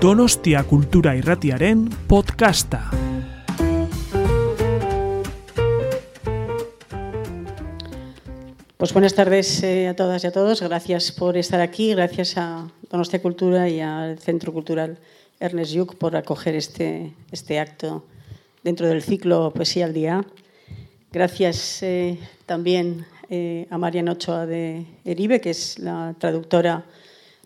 Donostia Kultura Irratiaren podcasta. Pues buenas tardes eh, a todas y a todos. Gracias por estar aquí. Gracias a Donostia Cultura y al Centro Cultural Ernest Lluch por acoger este, este acto dentro del ciclo Poesía al Día. Gracias eh, también eh, a Mariana Ochoa de Eribe, que es la traductora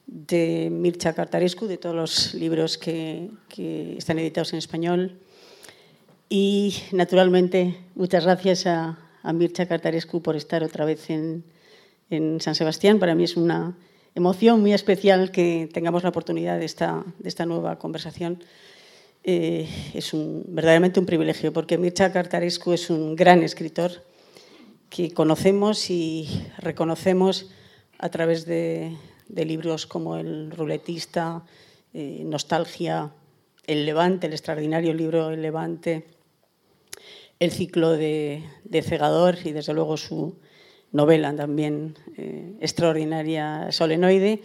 de Mircea Cartarescu, de todos los libros que, que están editados en español. Y naturalmente, muchas gracias a, a Mircea Cartarescu por estar otra vez en, en, San Sebastián. Para mí es una emoción muy especial que tengamos la oportunidad de esta, de esta nueva conversación. Eh, es verdaderamente un privilegio, porque Mircea Cartarescu es un gran escritor que conocemos y reconocemos a través de, de libros como El ruletista, eh, Nostalgia, El Levante, el extraordinario libro El Levante, el ciclo de, de Cegador y desde luego su novela también eh, extraordinaria Solenoide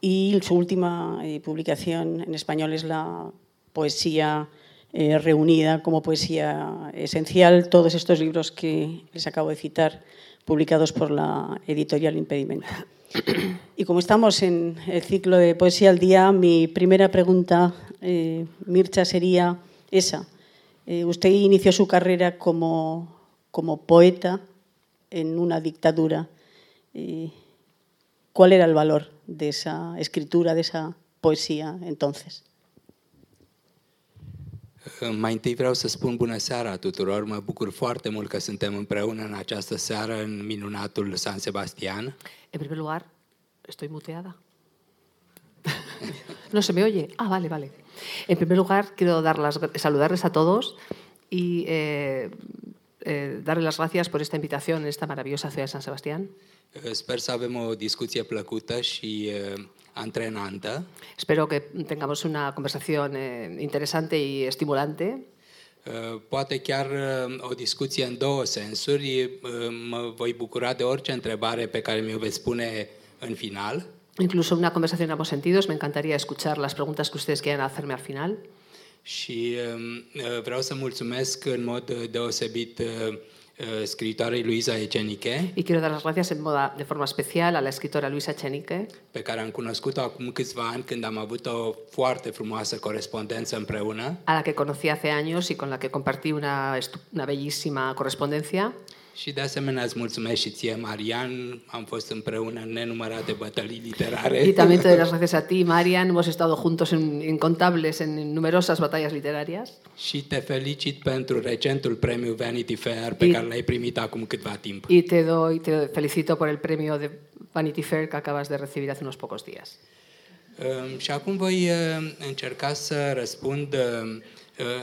y su última eh, publicación en español es la poesía reunida como poesía esencial, todos estos libros que les acabo de citar publicados por la editorial Impedimento. Y como estamos en el ciclo de Poesía al Día, mi primera pregunta, eh, Mircha, sería esa. Eh, usted inició su carrera como, como, poeta en una dictadura. Eh, ¿Cuál era el valor de esa escritura, de esa poesía entonces? Mai întâi vreau să spun bună seara tuturor. Mă bucur foarte mult că suntem împreună în această seară în minunatul San Sebastián. En primer lugar, estoy muteada. no se me oye. Ah, vale, vale. En primer lugar, quiero dar las, saludarles a todos y eh, eh, darles las gracias por esta invitación en esta maravillosa ciudad de San Sebastián. Sper să avem o discuție plăcută și uh, antrenantă. Espero que tengamos una conversación eh, interesante y estimulante. Uh, poate chiar uh, o discuție în două sensuri. Uh, mă voi bucura de orice întrebare pe care mi-o veți spune în final. Incluso una conversación en ambos sentidos. Me encantaría escuchar las preguntas que ustedes quieran hacerme al final. Și uh, vreau să mulțumesc în mod deosebit uh, escritoarei Luisa Echenique. Y quiero dar las gracias en moda, de forma especial a la escritora Luisa Echenique. Pe care am cunoscut-o acum câțiva ani când am avut o foarte frumoasă corespondență împreună. A la que conocí hace años y con la que compartí una, una bellísima correspondencia. Și de asemenea îți mulțumesc și ție, Marian. Am fost împreună în nenumărate bătălii literare. Y también te doy las gracias a ti, Marian. Hemos estado juntos en incontables, en numerosas batallas literarias. Și te felicit pentru recentul premiu Vanity Fair pe Y- care l-ai primit acum câtva timp. Y te doy, te felicito por el premio de Vanity Fair que acabas de recibir hace unos pocos días. Um, Și acum voi uh, încerca să răspund uh, uh,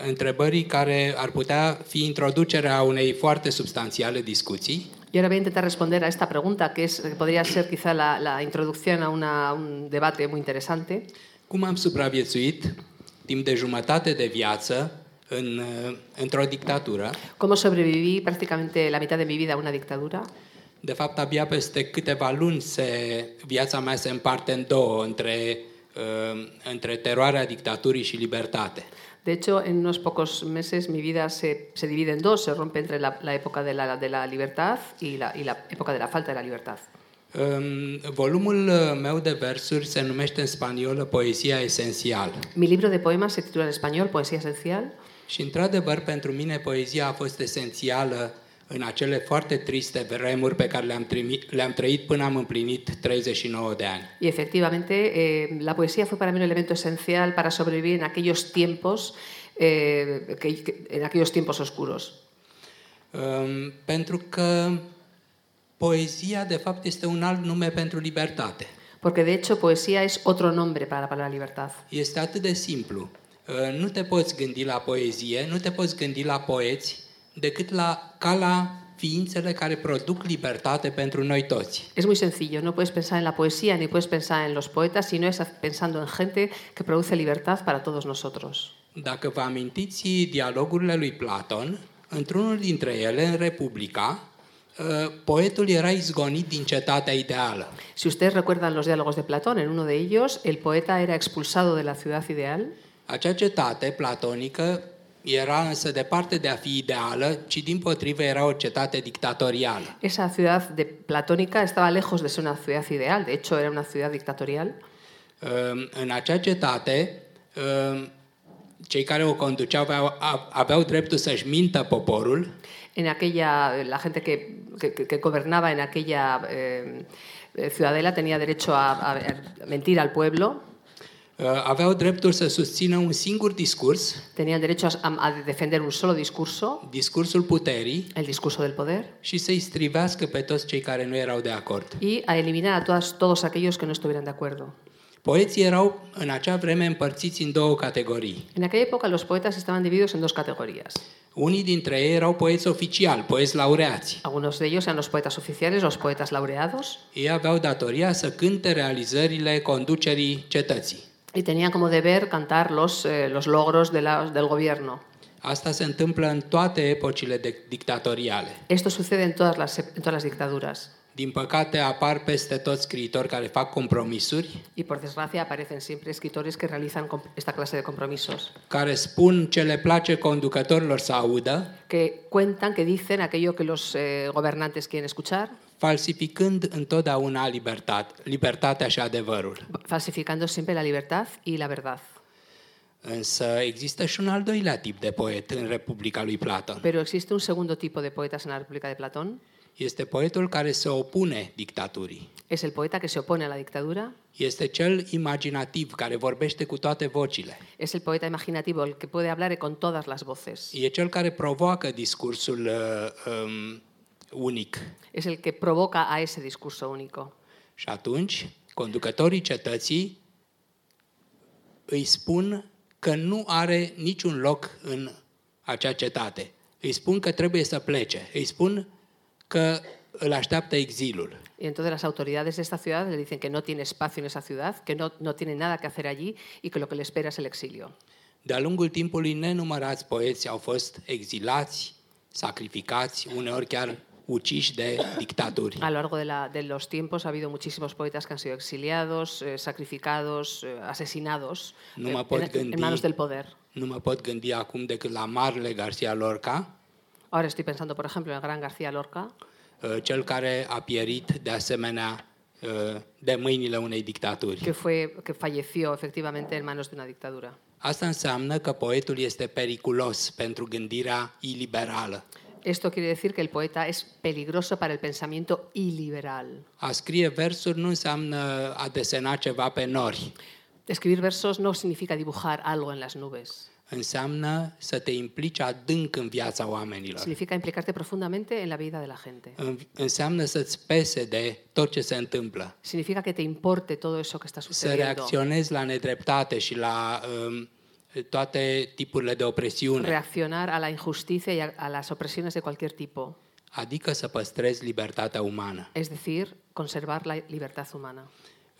întrebării care ar putea fi introducerea unei foarte substanțiale discuții. Y ahora voy a intentar responder a esta pregunta, que es, que podría ser quizá la, la introducción a una- a un debate muy interesante. Cum am supraviețuit timp de jumătate de viață în, uh, într-o dictatură? ¿Cómo sobreviví prácticamente la mitad de mi vida a una dictadura? De fapt, abia peste câteva luni se, viața mea se împarte în două, între, uh, între teroarea dictaturii și libertate. De hecho, en unos pocos meses mi vida se, se divide en dos, se rompe entre la, la época de la, de la libertad y la, y la época de la falta de la libertad. Um, volumul uh, meu de versuri se numește în spaniolă Poezia esențială. Mi libro de poemas se titula en español Poesía Esencial Și, într-adevăr, pentru mine poezia a fost esențială în acele foarte triste vremuri pe care le-am, trimi- le-am trăit până am împlinit 39 de ani. y efectivamente eh, la poesía fue para mí un elemento esencial para sobrevivir en aquellos tiempos, eh, que, que- en aquellos tiempos oscuros. Um, pentru că poezia, de fapt, este un alt nume pentru libertate. Porque de hecho poesía es otro nombre para la palabra libertad. Este atât de simplu. Uh, Nu te poți gândi la poezie, nu te poți gândi la poeți, decât la, ca la ființele care produc libertate pentru noi toți. Es muy sencillo, no puedes pensar en la poesía ni puedes pensar en los poetas, sino es pensando en gente que produce libertad para todos nosotros. Dacă vă amintiți dialogurile lui Platon, într-unul dintre ele, în Republica, uh, poetul era izgonit din cetatea ideală. Si ustedes recuerdan los diálogos de Platón, en uno de ellos el poeta era expulsado de la ciudad ideal. Acea cetate platonică era însă departe de a fi ideală, ci din potrivă era o cetate dictatorială. Esa ciudad de platónica estaba lejos de ser una ciudad ideal, de hecho era una ciudad dictatorial. Uh, În acea cetate, uh, cei care o conduceau aveau, a- aveau dreptul să-și mintă poporul, En aquella, la gente que, que, que gobernaba en aquella eh, ciudadela tenía derecho a, a- mentir al pueblo, aveau dreptul să susțină un singur discurs, tenían derecho a, a defender un solo discurso, discursul puterii, el discurso del poder, și să-i strivească pe toți cei care nu erau de acord. y a eliminar a todas, todos aquellos que no estuvieran de acuerdo. Poeții erau în acea vreme împărțiți în două categorii. En aquella época los poetas estaban divididos en dos categorías. Unii dintre ei erau poeți oficiali, poeți laureați. Algunos de ellos eran los poetas oficiales, los poetas laureados, Ei aveau datoria să cânte realizările conducerii cetății. Y tenían como deber cantar los, eh, los logros de la- del gobierno. Asta se întâmplă în toate epocile de- dictatoriale. Esto sucede en todas las, en todas las dictaduras. Din păcate apar peste toți scriitori care fac compromisuri, Y por desgracia aparecen siempre escritores que realizan esta clase de compromisos, care spun ce le place conducătorilor să audă, que cuentan, que dicen aquello que los eh, gobernantes quieren escuchar, falsificând întotdeauna libertate, libertatea și adevărul. falsificando siempre la libertad y la verdad. Însă există și un al doilea tip de poet în Republica lui Platon. Pero existe un segundo tipo de poetas en la República de Platón. Este poetul care se opune dictaturii. Es el poeta que se opone a la dictadura, Este cel imaginativ care vorbește cu toate vocile. es el poeta imaginativo, el que puede hablar con todas las voces. E cel care provoacă discursul uh, um, unic. Es el que provoca a ese discurso único. Și atunci, conducătorii cetății îi spun că nu are niciun loc în acea cetate. Îi spun că trebuie să plece. Îi spun că îl așteaptă exilul. Y entonces las autoridades de esta ciudad le dicen que no tiene espacio en esa ciudad, que no, no tiene nada que hacer allí y que lo que le espera es el exilio. De-a lungul timpului, nenumărați poeți au fost exilați, sacrificați, uneori chiar de dictaturi. A lo largo de, la- de los tiempos ha habido muchísimos poetas que han sido exiliados, eh, sacrificados, eh, asesinados No eh, me en, en gândi- manos del poder. Nu mă pot gândi acum decât la Marle Garcia Lorca, Ahora estoy pensando, por ejemplo, en el gran García Lorca, uh, cel care a pierit de asemenea uh, de mâinile unei dictaturi. que, fue, que falleció efectivamente en manos de una dictadura. Asta înseamnă că poetul este periculos pentru gândirea iliberală. Esto quiere decir que el poeta es peligroso para el pensamiento iliberal. A scrie versuri nu înseamnă a desena ceva pe nori. Escribir versos no significa dibujar algo en las nubes. Înseamnă să te implici adânc în viața oamenilor. Significa implicarte profundamente en la vida de la gente. În- Înseamnă să-ți pese de tot ce se întâmplă. Significa que te importe todo eso que está Să sucediendo. reacționezi la nedreptate și la um, toate tipurile de opresiune. Reaccionar a la injusticia y a, las opresiones de cualquier tipo. Adică să păstrezi libertatea umană. Es decir, conservar la libertad humana.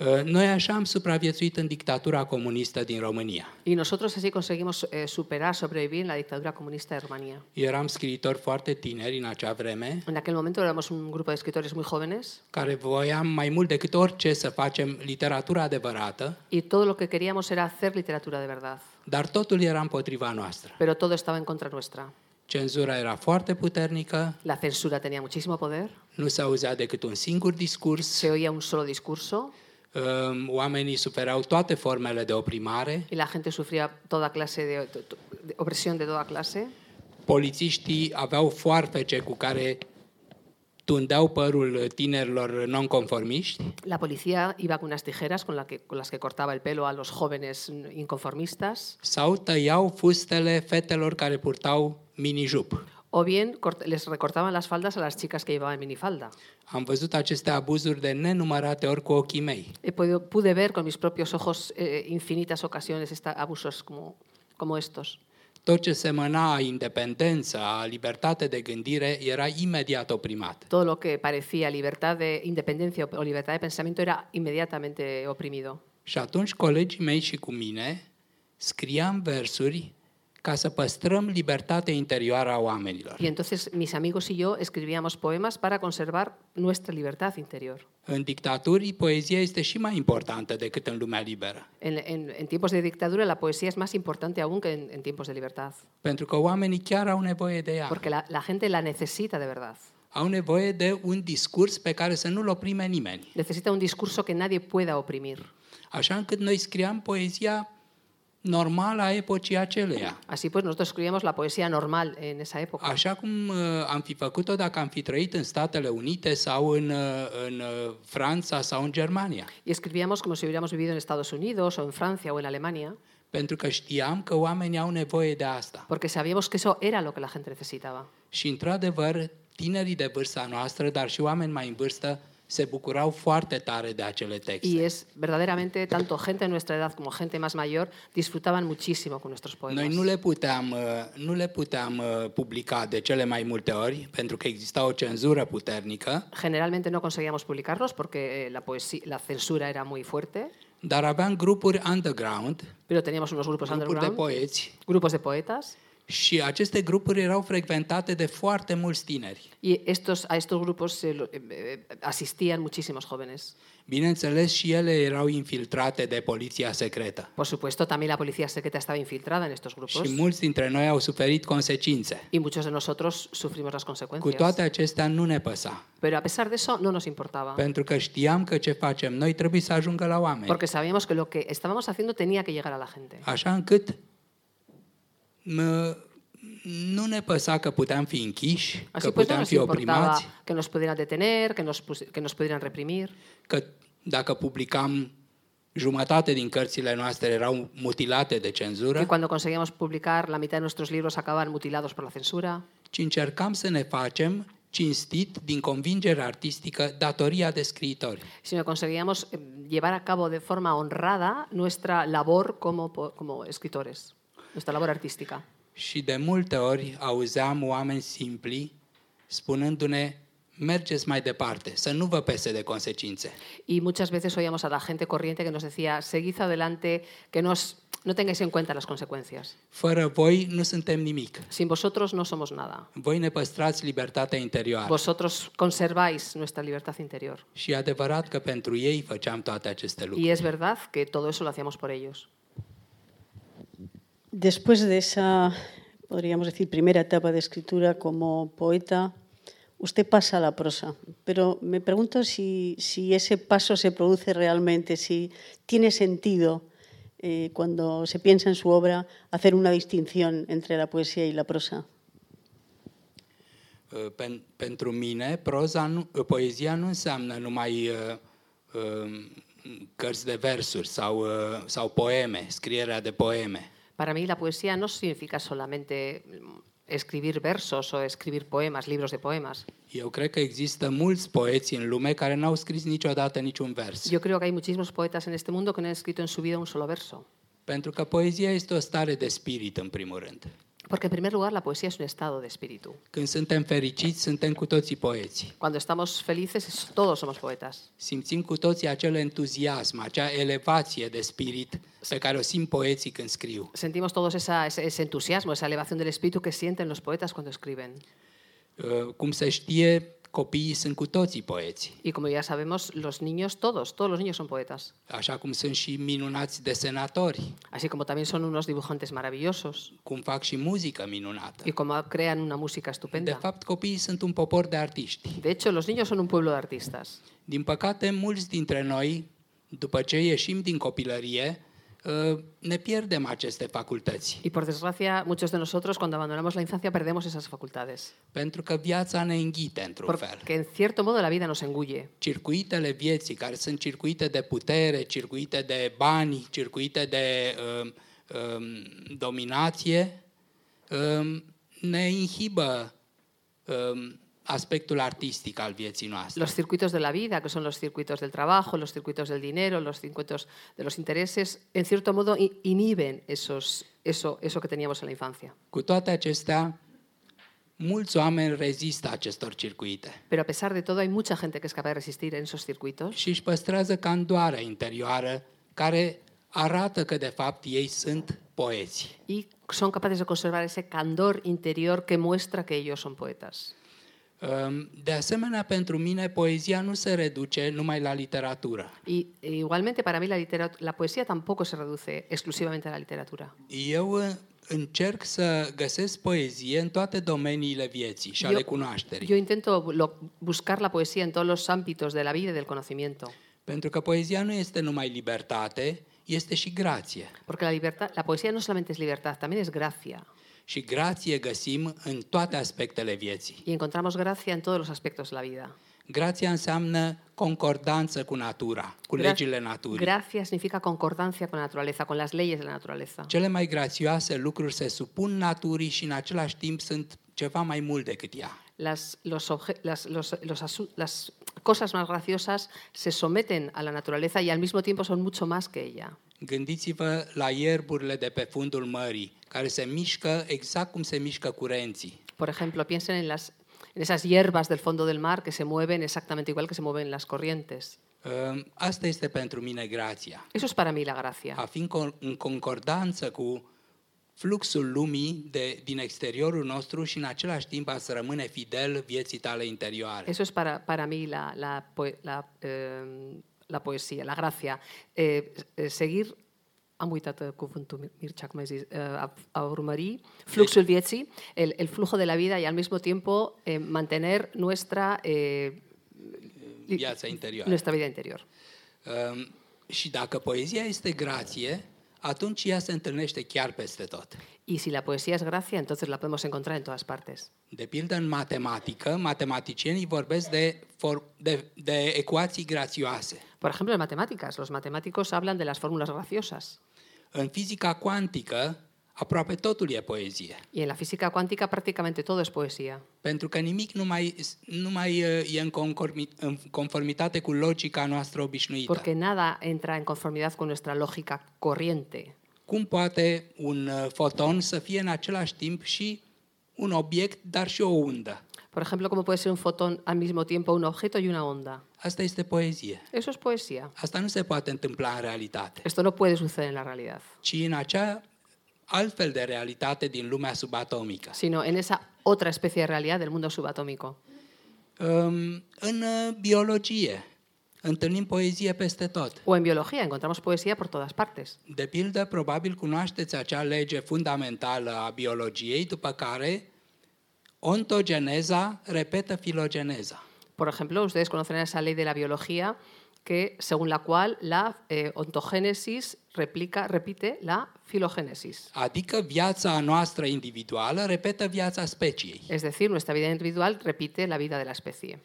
Uh, Noi așa am supraviețuit în dictatura comunistă din România. Y nosotros así conseguimos eh, superar, sobrevivir en la dictadura comunista de Rumanía. Eram scriitori foarte tineri în acea vreme, En aquel momento éramos un grupo de escritores muy jóvenes care voiam mai mult decât orice să facem literatura adevărată, y todo lo que queríamos era hacer literatura de verdad. Dar totul era împotriva noastră. Pero todo estaba en contra nuestra. Cenzura era foarte puternică, La censura tenía muchísimo poder, nu se auzea decât un singur discurs, se oía un solo discurso um, oamenii suferau toate formele de oprimare, y la gente sufría toda clase de, de opresión de toda clase. polițiștii aveau foarfece cu care tundeau părul tinerilor nonconformiști, La policía iba con unas tijeras con, la que- con las que cortaba el pelo a los jóvenes inconformistas sau tăiau fustele fetelor care purtau minijup. o bien les recortaban las faldas a las chicas que llevaban minifalda. Am văzut aceste abuzuri de nenumărate ori cu ochii mei. He podido, pude ver con mis propios ojos eh, infinitas ocasiones esta- abusos como, como estos. Tot ce semăna a independență, a libertate de gândire, era imediat oprimat. Todo lo que parecía libertad de independencia o libertad de pensamiento era inmediatamente oprimido. Și atunci colegii mei și cu mine scriam versuri ca să păstrăm libertatea interioară a oamenilor. Y entonces mis amigos y yo escribíamos poemas para conservar nuestra libertad interior. În dictaturi, poezia este și mai importantă decât în lumea liberă. En, en- en tiempos de dictadura la poesía es más importante aún que en, en tiempos de libertad, Pentru că oamenii chiar au nevoie de ea. porque la, la gente la necesita de verdad. Au nevoie de un discurs pe care să nu-l oprime nimeni. Necesita un discurso que nadie pueda oprimir. Așa încât noi scriam poezia normală a epocii aceleia. Así pues, nosotros escribíamos la poesía normal en esa época. Așa cum uh, am fi făcut-o dacă am fi trăit în Statele Unite sau în, uh, în uh, Franța sau în Germania. Y escribíamos como si hubiéramos vivido en Estados Unidos o en Francia o en Alemania, Pentru că știam că oamenii au nevoie de asta. porque sabíamos que eso era lo que la gente necesitaba. Și, într-adevăr, tinerii de vârsta noastră, dar și oameni mai în vârstă, se bucurau foarte tare de acele Y texte. es verdaderamente, tanto gente de nuestra edad como gente más mayor disfrutaban muchísimo con nuestros poemas. Noi nu le puteam, uh, nu le puteam uh, publica de cele mai multe ori, pentru că exista o cenzură puternică, Generalmente no conseguíamos publicarlos porque eh, la, poesía, la censura era muy fuerte, dar aveam grupuri underground, pero teníamos unos grupos grupuri de underground, poeți, grupos de poetas, și aceste grupuri erau frecventate de foarte mulți tineri. y estos, a estos grupos se lo- eh, eh, asistían muchísimos jóvenes. Bineînțeles, și ele erau infiltrate de poliția secretă. Por supuesto, también la policía secreta estaba infiltrada en estos grupos Și mulți dintre noi au suferit consecințe. y muchos de nosotros sufrimos las Cu consecuencias. toate acestea nu ne păsa, Pero a pesar de eso, no nos importaba. pentru că știam că ce facem noi trebuie să ajungă la oameni. Porque sabíamos que lo que estábamos haciendo tenía que llegar a la gente. Așa încât mă, nu ne păsa că puteam fi închiși, Así că pues no puteam nos fi importaba oprimați, que nos pudieran detener, que nos, pus- que nos pudieran reprimir. că dacă publicam jumătate din cărțile noastre erau mutilate de Que cenzură, cuando conseguíamos publicar, la mitad de nuestros libros acababan mutilados por la censura. ci încercam să ne facem cinstit, din convingere artistică, datoria de scriitori. Sino conseguíamos eh, llevar a cabo de forma honrada nuestra labor como, po- como escritores, nuestra labor artística. Și de multe ori auzeam oameni simpli spunându-ne mergeți mai departe, să nu vă pese de consecințe. Y muchas veces oíamos a la gente corriente que nos decía, seguid adelante, que no, os- no tengáis en cuenta las consecuencias. Fără voi nu suntem nimic. Sin vosotros no somos nada. Voi ne păstrați libertatea interioară. Vosotros conserváis nuestra libertad interior. Și e adevărat că pentru ei făceam toate aceste lucruri. Y es verdad que todo eso lo hacíamos por ellos. Después de esa, podríamos decir, primera etapa de escritura como poeta, usted pasa a la prosa. Pero me pregunto si, ese paso se produce realmente, si tiene sentido eh, cuando se piensa en su obra hacer una distinción entre la poesía y la prosa. Pen, pentru mine, proza uh, poezia nu înseamnă numai uh, de versuri sau poeme, scrierea de poeme. Para mí la poesía no significa solamente mm, escribir versos o escribir poemas, libros de poemas. Eu cred că există mulți poeți în lume care n-au scris niciodată niciun vers. Yo creo que hay muchísimos poetas en este mundo que no han escrito en su vida un solo verso. Pentru că poezia este o stare de spirit, în primul rând. Porque, en primer lugar, la poesía es un estado de espíritu. Când suntem fericiți, suntem cu toții poeți. Cuando estamos felices, es- todos somos poetas. Simțim cu toții acel entuziasm, acea elevație de spirit pe care o simt poeții când scriu. Sentimos todos esa- ese, ese entusiasmo, esa elevación del espíritu que sienten los poetas cuando escriben. Uh, Cum se știe, copiii sunt cu toții poeți. Y como ya sabemos, los niños, todos, todos los niños son poetas. Așa cum sunt și minunați desenatori, Así como también son unos dibujantes maravillosos cum fac și muzică minunată. y como crean una música De estupenda. fapt, copiii sunt un popor de artiști. De hecho, los niños son un pueblo de artistas. Din păcate, mulți dintre noi, după ce ieșim din copilărie, ne pierdem aceste facultăți. Y por desgracia, muchos de nosotros cuando abandonamos la infancia perdemos esas facultades. Pentru că viața ne înghite într-un fel. Porque en cierto modo la vida nos engulle. Circuitele vieții, care sunt circuite de putere, circuite de bani, circuite de um, um, dominație, um, ne inhibă um, aspectul artistic al vieții noastre. Los circuitos de la vida, que son los circuitos del trabajo, los circuitos del dinero, los circuitos de los intereses, en cierto modo inhiben esos, eso, eso que teníamos en la infancia. Cu toate acestea, mulți oameni rezistă acestor circuite Pero a pesar de todo, hay mucha gente que es capaz de resistir en esos circuitos și își păstrează candoarea interioară care arată că de fapt ei sunt poeți. y son capaces de conservar ese candor interior que muestra que ellos son poetas. Um, De asemenea, pentru mine, poezia nu se reduce numai la literatură. Y e igualmente para mí la, literat- la poesía tampoco se reduce exclusivamente a la literatura. Eu uh, încerc să găsesc poezie în toate domeniile vieții și ale Yo, cunoașterii. yo intento lo- buscar la poesía en todos los ámbitos de la vida y del conocimiento, Pentru că poezia nu este numai libertate, este și grație. porque la, libertad, la poesía no solamente es libertad, también es gracia. Și grație găsim în toate aspectele vieții. Y encontramos gracia en todos los aspectos de la vida. Grația înseamnă concordanță cu natura, cu Gra- legile naturii. Gracia significa concordancia con la naturaleza, con las leyes de la naturaleza. Cele mai grațioase lucruri se supun naturii și în același timp sunt ceva mai mult decât ea. Las, los obje- las, los- los asu- las cosas más graciosas se someten a la naturaleza y al mismo tiempo son mucho más que ella. Gândiți-vă la ierburile de pe fundul mării, care se mișcă exact cum se mișcă curenții. Por ejemplo, piensen en, las, en esas hierbas del fondo del mar que se mueven exactamente igual que se mueven las corrientes. Asta este pentru mine grația. Eso es para mí la gracia. A fi în con- în concordanță cu fluxul lumii de, din exteriorul nostru și în același timp a să rămâne fidel vieții tale interioare. Eso es para, para mí la, la, la, eh, la poesía, la gracia. Eh, eh, seguir am uitat cuvântul Mir- Mircea, cum ai zis, eh, a, a urmări fluxul vieții, el, el flujo de la vida y al mismo tiempo eh, mantener nuestra, eh, Viața interioară. nuestra vida interior. Um, și dacă poezia este grație, atunci ea se întâlnește chiar peste tot. Y si la poesía es gracia, entonces la podemos encontrar en todas partes. De pildă, în matematică, matematicienii vorbesc de, for, de, de ecuații grațioase. Por ejemplo, en matemáticas, los matemáticos hablan de las fórmulas graciosas. În fizica cuantică, aproape totul e poezie. Y en la física cuántica prácticamente todo es poesía. Pentru că nimic nu mai, nu mai uh, e în, conformi, în conformitate cu logica noastră obișnuită. Porque nada entra en conformidad con nuestra lógica corriente. Cum poate un uh, foton să fie în același timp și un obiect, dar și o undă? Por ejemplo, ¿cómo puede ser un fotón al mismo tiempo un objeto y una onda? Asta este poezie. Eso es poesía. Asta nu se poate întâmpla în realitate, Esto no puede suceder en la realidad, ci în acea altfel de realitate din lumea subatomică. sino en esa otra especie de realidad del mundo subatómico. Um, În uh, biologie întâlnim poezie peste tot. O en biología encontramos poesía por todas partes. De pildă, probabil cunoașteți acea lege fundamentală a biologiei, după care ontogeneza repetă filogeneza. Por ejemplo, ustedes conocerán esa ley de la biología que, según la cual la eh, ontogénesis replica, repite la filogénesis. Adică viața noastră individuală repetă viața speciei. Es decir, nuestra vida individual repite la vida de la especie.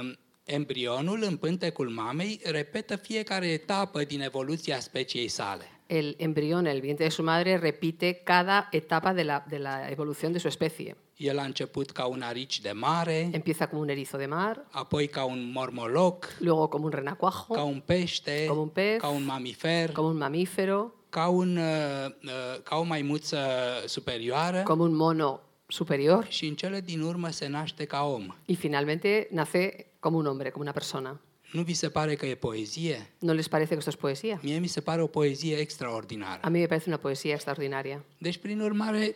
Um, Embrionul în pântecul mamei repetă fiecare etapă din evoluția speciei sale. El embrión en el vientre de su madre repite cada etapa de la, de la evolución de su especie. El a început ca un arici de mare, Empieza como un erizo de mar, apoi ca un mormoloc, luego como un renacuajo, ca un pește, Ca un pez, ca un mamifer, como un mamífero, ca, un, uh, uh, ca o maimuță superioară como un mono superior și în cele din urmă se naște ca om. y finalmente nace como un hombre, como una persona. Nu vi se pare că e poezie? ¿No les parece que esto es poesía? Mie mi se pare o poezie extraordinară. A mí me parece una poesía extraordinaria. Deci, prin urmare,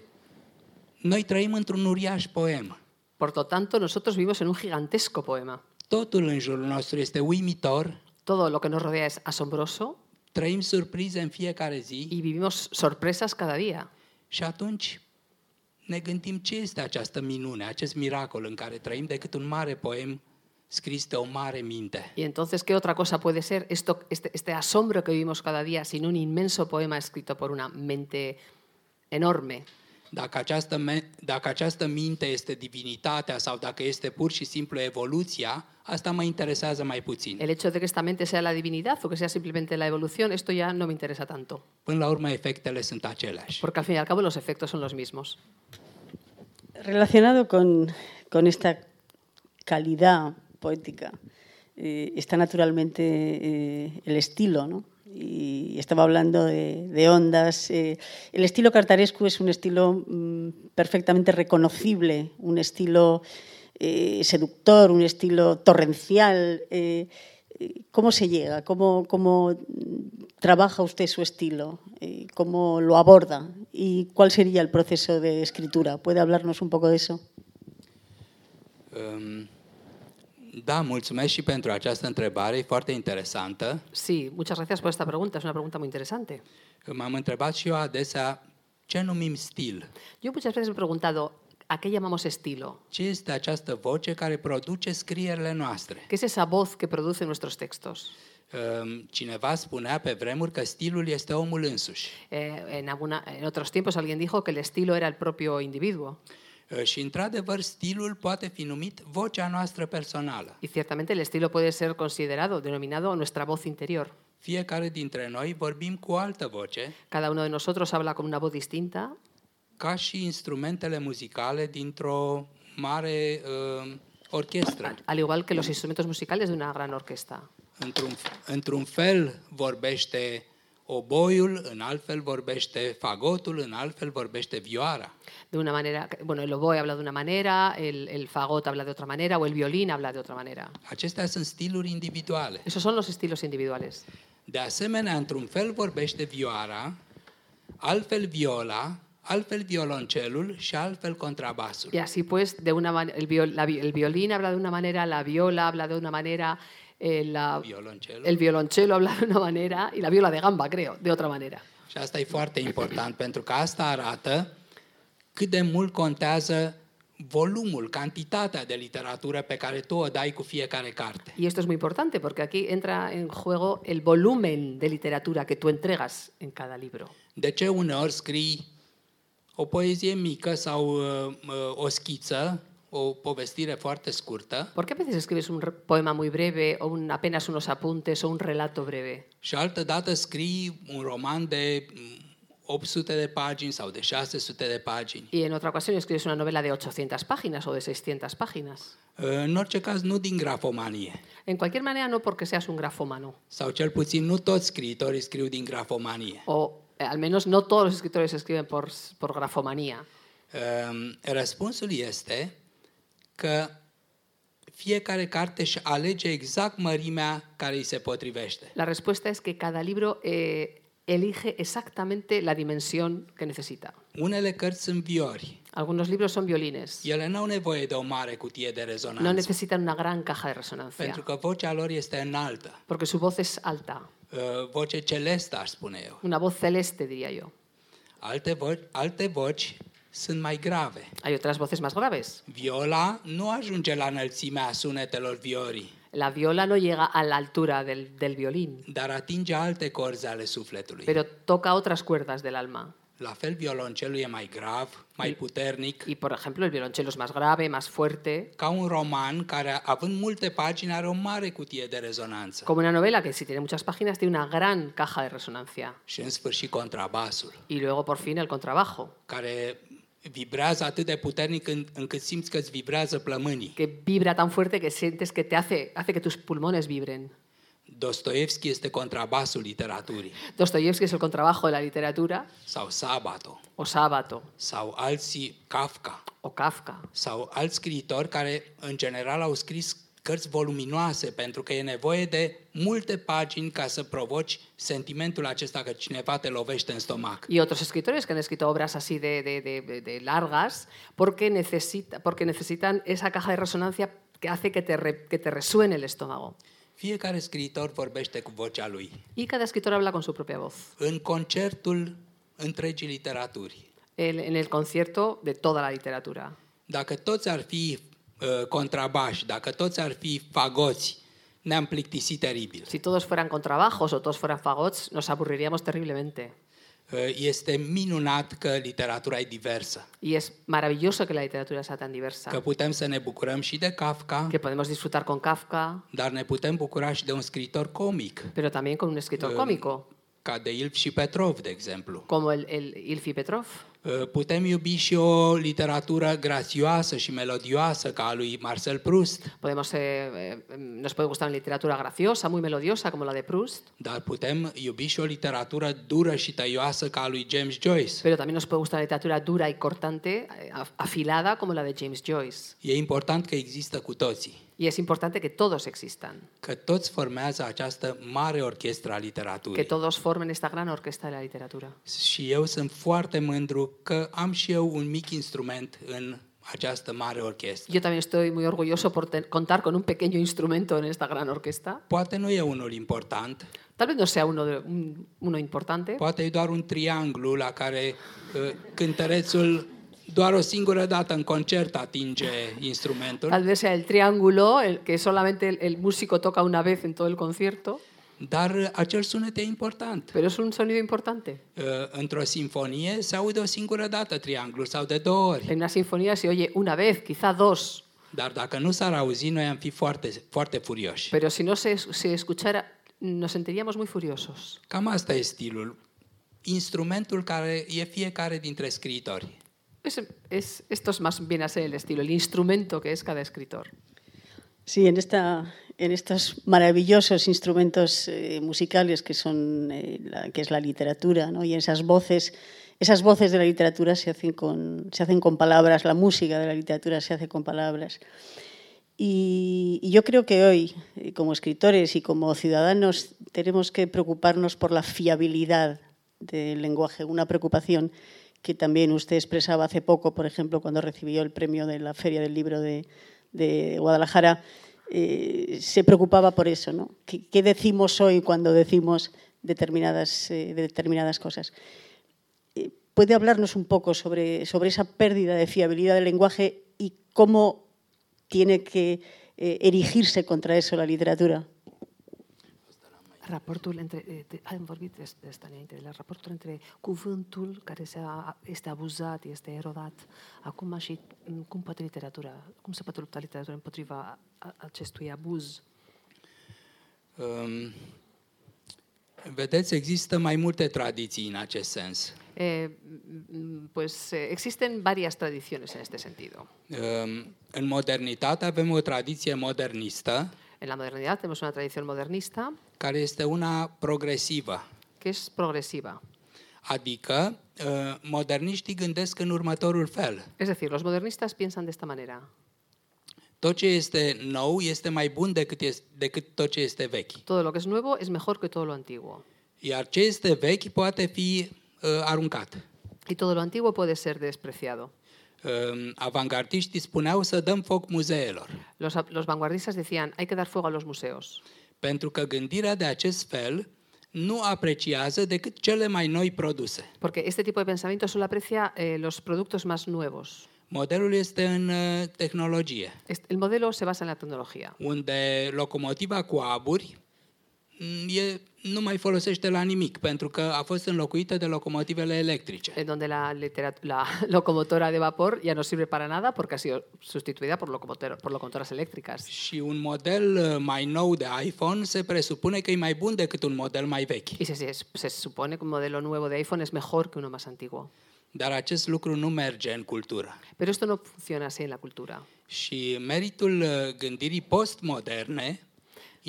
noi trăim într-un uriaș poem. Por lo tanto, nosotros vivimos en un gigantesco poema. Totul în jurul nostru este uimitor, Todo lo que nos rodea es asombroso trăim surprize în fiecare zi y vivimos sorpresas cada día. și atunci ne gândim ce este această minune, acest miracol în care trăim decât un mare poem scris de o mare minte. Y entonces, ¿qué otra cosa puede ser esto, este, este asombro que vivimos cada día sin un inmenso poema escrito por una mente enorme? Dacă această, me- dacă această minte este divinitatea sau dacă este pur și simplu evoluția, asta mă interesează mai puțin. El hecho de que esta mente sea la divinidad o que sea simplemente la evolución, esto ya no me interesa tanto, Până la urmă, efectele sunt aceleași. porque al fin y al cabo los efectos son los mismos. Relacionado con, con esta calidad poética eh, está naturalmente eh, el estilo, ¿no? Y estaba hablando de, ondas. eh, el estilo cartarescu es un estilo mm, perfectamente reconocible, un estilo eh, seductor, un estilo torrencial. eh, ¿cómo se llega? ¿Cómo, trabaja usted su estilo? ¿Cómo lo aborda? ¿Y cuál sería el proceso de escritura? ¿Puede hablarnos un poco de eso? Um, Da, mulțumesc și pentru această întrebare, e foarte interesantă. Sí, muchas gracias por esta pregunta, es una pregunta muy interesante. M-am întrebat și eu adesea ce numim stil. Yo muchas veces me he preguntado, ¿a qué llamamos estilo? Ce este această voce care produce scrierile noastre? ¿Qué es esa voz que produce nuestros textos? Um, Cineva spunea pe vremuri că stilul este omul însuși. Eh, en, alguna, en otros tiempos alguien dijo que el estilo era el propio individuo. Uh, Și, într-adevăr, stilul poate fi numit vocea noastră personală. Y ciertamente el estilo puede ser considerado, denominado nuestra voz interior. Fiecare dintre noi vorbim cu o altă voce, Cada uno de nosotros habla con una voz distinta, ca și instrumentele muzicale dintr-o mare uh, orchestră. al igual que los instrumentos musicales de una gran orquesta. Într-un, într-un fel vorbește oboiul, în altfel vorbește fagotul, în altfel vorbește vioara. De una manera, bueno, el oboe habla de una manera, el, el fagot habla de otra manera o el violín habla de otra manera. Acestea sunt stiluri individuale. Esos son los estilos individuales. De asemenea, într-un fel vorbește vioara, altfel viola, altfel violoncelul și altfel contrabasul. Y así pues, de una el, viol- la el violín habla de una manera, la viola habla de una manera, eh, la- Violoncelul. el violonchelo habla de una manera y la viola de gamba, creo, de otra manera. Și asta e foarte important, pentru că asta arată cât de mult contează volumul, cantitatea de literatură pe care tu o dai cu fiecare carte. Y esto es muy importante porque aquí entra en juego el volumen de literatura que tú entregas en cada libro. De ce uneori scrii o poezie mică sau uh, uh, o schiță, o povestire foarte scurtă ¿Por qué a veces escribes un poema muy breve o un- apenas unos apuntes o un relato breve? și altă dată scrii un roman de mm, 800 de pagini sau de 600 de pagini? Y en otra ocasión escribes una novela de 800 páginas o de 600 páginas. În orice caz, nu din grafomanie. En cualquier manera, no porque seas un grafómano. Sau cel puțin nu toți scriitorii scriu din grafomanie. O eh, al menos no todos los escritores escriben por, por grafomanía. Um, Răspunsul este că fiecare carte își alege exact mărimea care îi se potrivește. La respuesta es que cada libro eh, elige exactamente la dimensión que necesita. Unele cărți sunt viori. Algunos libros son violines. Ele nu au nevoie de o mare cutie de No rezonanță, necesitan una gran caja de resonancia, pentru că vocea lor este înaltă. porque su voz es alta, Uh, Voce celestă, aș spune eu. una voz celeste, diría yo. Alte voci, alte voci sunt mai grave. Hay otras voces más graves. Viola nu ajunge la înălțimea sunetelor viorii, La viola no llega a la altura del, del violín, dar atinge alte corzi ale sufletului. pero toca otras cuerdas del alma. La fel, violoncelul e mai grav, mai puternic, Y, por ejemplo, el violonchelo es más grave, más fuerte, ca un roman care, având multe pagini, are o mare cutie de rezonanță. como una novela que si tiene muchas páginas tiene una gran caja de resonancia. Și în sfârșit contrabasul, Y luego, por fin, el contrabajo, care vibrează atât de puternic în, încât simți că îți vibrează plămânii. que vibra tan fuerte que sientes que te hace, hace que tus pulmones vibren. Dostoevski este contrabasul literaturii, Dostoyevsky es el contrabajo de la literatura, sau Sabato, o Sábato, sau alții Kafka, o Kafka. sau alți scriitori care, în general, au scris cărți voluminoase, pentru că e nevoie de multe pagini ca să provoci sentimentul acesta că cineva te lovește în stomac. Y otros escritores que han escrito obras así de, de- de- de- de largas porque, necesita, porque necesitan esa caja de resonancia que hace que te, re- que te resuene el estómago. Fiecare scriitor vorbește cu vocea lui. Y cada escritor habla con su propia voz. În concertul întregii literaturi. El- en el concierto de toda la literatura. Dacă toți ar fi uh, contrabași, dacă toți ar fi fagoți, ne-am plictisit teribil. Si todos fueran contrabajos o todos fueran fagots, nos aburriríamos terriblemente. Uh, Este minunat că literatura e diversă, Y es maravilloso que la literatura sea tan diversa. că putem să ne bucurăm și de Kafka, Que podemos disfrutar con Kafka, dar ne putem bucura și de un scriitor comic, pero también con un escritor cómico, ca de Ilf și Petrov, de exemplu. como el, el Ilfi Petrov. Uh, Putem iubi și o literatură grațioasă și melodioasă ca a lui Marcel Proust, Podemos, eh, eh, nos puede gustar una literatura graciosa, muy melodiosa, como la de Proust, dar putem iubi și o literatură dură și tăioasă ca a lui James Joyce. pero también nos puede gustar la literatura dura y cortante, eh, af- afilada, como la de James Joyce. E important că există cu toții. Y es importante que todos existan, că toți formează această mare orchestră a que literaturii. todos formen esta gran orquesta de la literatura. Și eu sunt foarte mândru că am și eu un mic instrument în această mare orchestră. Yo también estoy muy orgulloso por ten- contar con un pequeño instrumento en esta gran orquesta. Poate nu e unul important, Tal vez no sea uno, de, un- uno importante, poate e doar un trianglu la care uh, cântărețul doar o singură dată în concert atinge instrumentul, tal vez sea el triángulo, el que solamente el, el músico toca una vez en todo el concierto, dar uh, acel sunet e important. pero es un sonido importante. Uh, Într-o sinfonie se aude o singură dată trianglul sau de două ori. En una sinfonía se oye una vez, quizá dos, Dar dacă nu s-ar auzi, noi am fi foarte, foarte furioși. pero si no se, se escuchara, nos sentiríamos muy furiosos. Cam asta e stilul. Instrumentul care e fiecare dintre scriitori. Es, es- esto es más bien así el estilo, el instrumento que es cada escritor. Sí, en, esta, en estos maravillosos instrumentos eh, musicales que, son, eh, que es la literatura, ¿no? y esas voces, esas voces de la literatura se hacen, con, se hacen con palabras, la música de la literatura se hace con palabras. Y, y yo creo que hoy, eh, como escritores y como ciudadanos, tenemos que preocuparnos por la fiabilidad del lenguaje, una preocupación que también usted expresaba hace poco, por ejemplo, cuando recibió el premio de la Feria del Libro de, Guadalajara, eh, se preocupaba por eso, ¿no? ¿Qué, decimos hoy cuando decimos determinadas, eh, cosas? Eh, ¿Puede hablarnos un poco sobre, esa pérdida de fiabilidad del lenguaje y cómo tiene que erigirse contra eso la literatura? Raportul între, eh, te- am vorbit despre asta înainte, la raportul între cuvântul care se a, este abuzat, este erodat, acum și mm, cum poate literatura, cum se poate lupta literatura împotriva a- acestui abuz. Um, Vedeți, există mai multe tradiții în acest sens. Eh, mm, pues eh, existen varias tradiciones en este sentido. Um, În modernitate avem o tradiție modernistă En la modernidad tenemos una tradición modernista care este una progresivă. que es progresiva. Adică, uh, moderniștii gândesc în următorul fel. Es decir, los modernistas piensan de esta manera. Tot ce este nou este mai bun decât, este, decât tot ce este vechi. Todo lo que es nuevo es mejor que todo lo antiguo. Iar ce este vechi poate fi uh, aruncat. Y todo lo antiguo puede ser despreciado. Avangardiștii spuneau să dăm foc muzeelor. Los, los vanguardistas decían, hay que dar fuego a los museos, Pentru că gândirea de acest fel nu apreciază decât cele mai noi produse. porque este tipo de pensamiento solo aprecia eh, los productos más nuevos. Modelul este în uh, tehnologie, Est- El modelo se basa en la tecnología, unde locomotiva cu aburi e, nu mai folosește la nimic, pentru că a fost înlocuită de locomotivele electrice. en donde la, la locomotora de vapor ya no sirve para nada porque ha sido sustituida por, locomotor- por locomotoras eléctricas. Și un model uh, mai nou de iPhone se presupune că e mai bun decât un model mai vechi. Y se, se, se supone que un modelo nuevo de iPhone es mejor que uno más antiguo. Dar acest lucru nu merge în cultură. Pero esto no funciona así en la cultura. Și meritul uh, gândirii postmoderne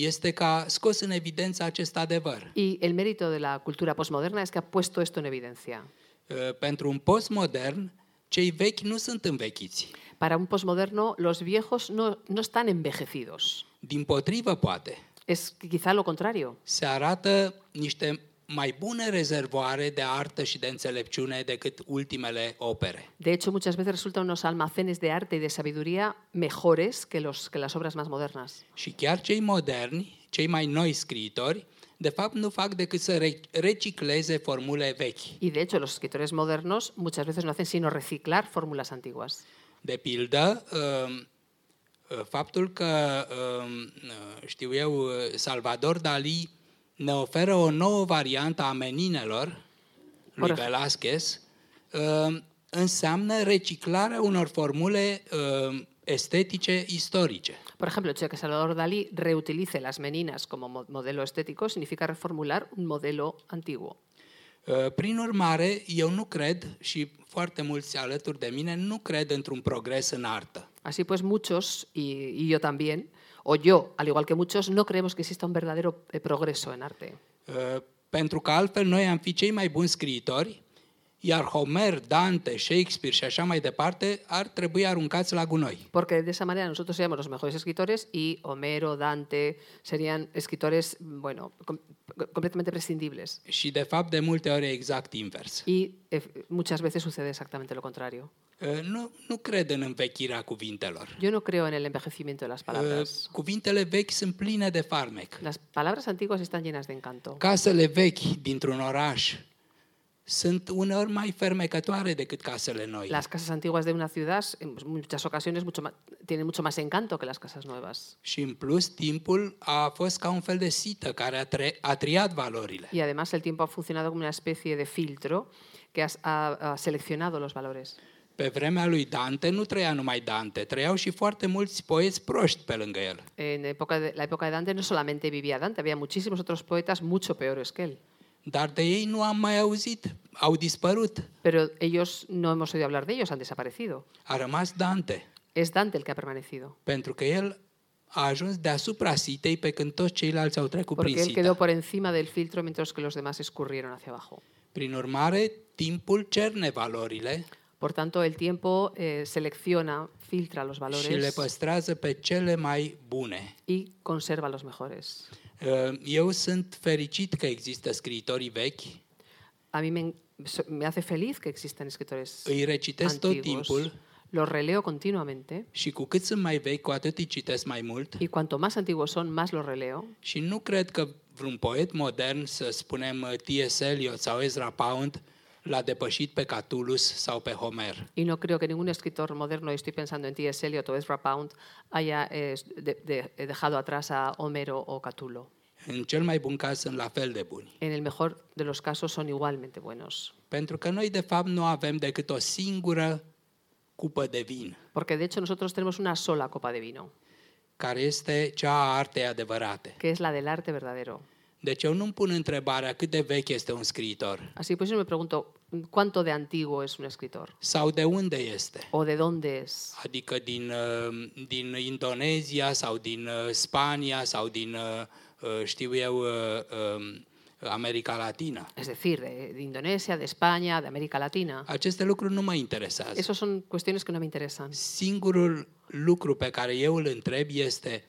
este că a scos în evidență acest adevăr. Y el mérito de la cultura postmoderna es que ha puesto esto en evidencia. Uh, Pentru un postmodern, cei vechi nu sunt învechiți. Para un postmoderno, los viejos no, no están envejecidos. Din potrivă, poate, Es quizá lo contrario. se arată niște mai bune rezervoare de artă și de înțelepciune decât ultimele opere. De hecho, muchas veces resultan unos almacenes de arte y de sabiduría mejores que, los, que las obras más modernas. Și chiar cei moderni, cei mai noi scriitori, de fapt nu fac decât să re- recicleze formule vechi. Y de hecho, los escritores modernos muchas veces no hacen sino reciclar fórmulas antiguas. De pildă, um, uh, faptul că, um, uh, știu eu, uh, Salvador Dali ne oferă o nouă variantă a meninelor lui Ora. Velázquez um, înseamnă reciclarea unor formule um, estetice istorice. Por ejemplo, el hecho de que Salvador Dalí reutilice las meninas como mo- modelo estético significa reformular un modelo antiguo. Uh, Prin urmare, eu nu cred, și foarte mulți alături de mine, nu cred într-un progres în artă. Así pues, muchos, y, y yo también, o yo, al igual que muchos, no creemos que exista un verdadero eh, progreso en arte. Uh, Pentru că altfel noi am fi cei mai buni scriitori iar Homer, Dante, Shakespeare și așa mai departe ar trebui aruncați la gunoi. Porque de esa manera nosotros seríamos los mejores escritores y Homero, Dante serían escritores, bueno, com- completamente prescindibles. Și de fapt de multe ori exact invers. Y eh, muchas veces sucede exactamente lo contrario. Nu, nu cred în învechirea cuvintelor. Yo no creo en el envejecimiento de las Uh, palabras. Cuvintele vechi sunt pline de farmec. Las palabras antiguas están llenas de encanto. Casele vechi dintr-un oraș sunt uneori mai fermecătoare decât casele noi. Las casas antiguas de una ciudad, en muchas ocasiones, mucho ma- tienen mucho más encanto que las casas nuevas. Și în plus, timpul a fost ca un fel de sită care a, tre- a triat valorile. Y además el tiempo ha funcionado como una especie de filtro que has- ha, ha seleccionado los valores. Pe vremea lui Dante nu trăia numai Dante, trăiau și foarte mulți poeți proști pe lângă el. En época de, la época de Dante no solamente vivía Dante, había muchísimos otros poetas mucho peores que él. Dar de ei nu am mai auzit, au dispărut. Pero ellos no hemos oído hablar de ellos, han desaparecido. A rămas Dante, Es Dante el que ha permanecido. pentru că el a ajuns deasupra sitei pe când toți ceilalți au trecut Porque prin él quedó sită. por encima del filtro mientras que los demás escurrieron hacia abajo. Prin urmare, timpul cerne valorile Por tanto, el tiempo eh, selecciona, filtra los și le valores păstrează pe cele mai bune. y conserva los mejores. Uh, Eu sunt fericit că există scriitorii vechi, A mí me, so- me hace feliz que existan escritores îi recitesc tot antiguos. timpul Los releo continuamente și cu cât sunt mai vechi, cu atât îi citesc mai mult. y cuanto más antiguos son, más los releo. Și nu cred că vreun poet modern, să spunem uh, T.S. Eliot sau Ezra Pound, l-a depășit pe Catullus sau pe Homer. Y no creo que ningún escritor moderno, y estoy pensando en T.S. Eliot o Ezra Pound, haya eh, de- de- dejado atrás a Homero o Catulo. În cel mai bun caz sunt la fel de buni. En el mejor de los casos son igualmente buenos. Pentru că noi, de fapt, nu avem decât o singură cupă de vin, Porque de hecho nosotros tenemos una sola copa de vino, care este cea a artei adevărate. que es la del arte verdadero. Deci eu nu-mi pun întrebarea cât de vechi este un scriitor Así pues yo me pregunto, ¿cuánto de antiguo es un escritor? sau de unde este. ¿O de dónde es? Adică din, uh, din Indonezia sau din uh, Spania sau din, uh, uh, știu eu, uh, um, America Latina. Es decir, de, de Indonesia, de España, de América Latina. Aceste lucruri nu mă interesează. Esas son cuestiones que no me interesan. Singurul lucru pe care eu îl întreb este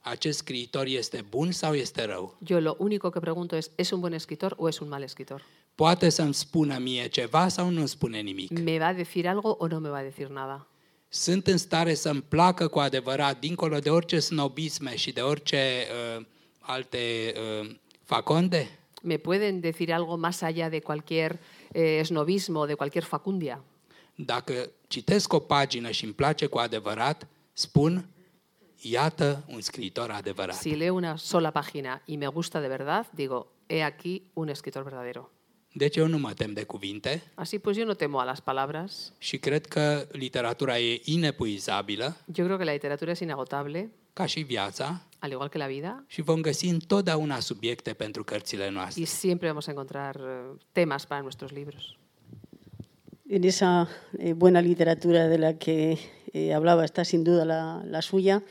acest scriitor este bun sau este rău? Yo lo único que pregunto es, ¿es un buen escritor o es un mal escritor? Poate să-mi spună mie ceva sau nu îmi spune nimic. ¿Me va a decir algo o no me va a decir nada? Sunt în stare să-mi placă cu adevărat, dincolo de orice snobisme și de orice uh, alte uh, faconde? ¿Me pueden decir algo más allá de cualquier eh, snobismo, de cualquier facundia? Dacă citesc o pagină și îmi place cu adevărat, spun, iată un scriitor adevărat. Si leo una sola página y me gusta de verdad, digo, he aquí un escritor verdadero. Deci eu nu mă tem de cuvinte Así pues yo no temo a las palabras. și cred că literatura e inepuizabilă, Yo creo que la literatura es inagotable, ca și viața, al igual que la vida, și vom găsi întotdeauna subiecte pentru cărțile noastre. y siempre vamos a encontrar eh, temas para nuestros libros. En esa eh, buena literatura de la que eh, hablaba está sin duda la, suya.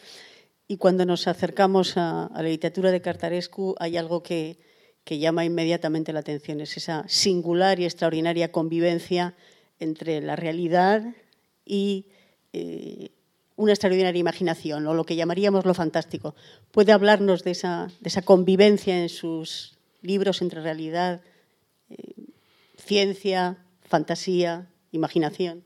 Y cuando nos acercamos a, la literatura de Cartarescu hay algo que, llama inmediatamente la atención, es esa singular y extraordinaria convivencia entre la realidad y eh, una extraordinaria imaginación, o lo que llamaríamos lo fantástico. ¿Puede hablarnos de esa, de esa convivencia en sus libros entre realidad, ciencia, fantasía, imaginación?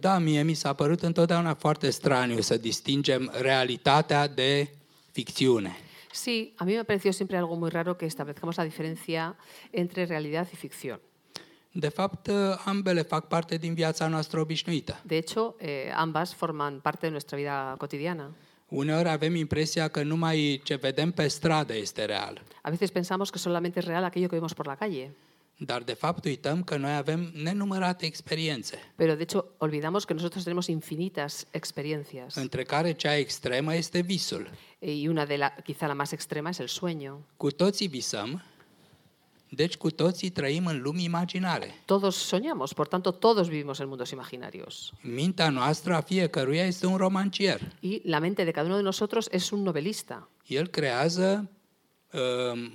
Da, mie mi s-a părut întotdeauna foarte straniu să distingem realitatea de ficțiune. Sí, a mí me ha parecido siempre algo muy raro que establezcamos la diferencia entre realidad y ficción. De fapt, ambele fac parte din viața noastră obișnuită. De hecho, eh, ambas forman parte de nuestra vida cotidiana. Uneori avem impresia că numai ce vedem pe stradă este real. A veces pensamos que solamente es real aquello que vemos por la calle, Dar de fapt uităm că noi avem nenumărate experiențe, pero de hecho olvidamos que nosotros tenemos infinitas experiencias între care cea extremă este visul. y una de la, quizá la más extrema es el sueño. Cu toții visăm, deci cu toții trăim în lumi imaginare. Todos soñamos, por tanto todos vivimos en mundos imaginarios. Mintea noastră a fiecăruia este un romancier. Y la mente de cada uno de nosotros es un novelista. El creează um,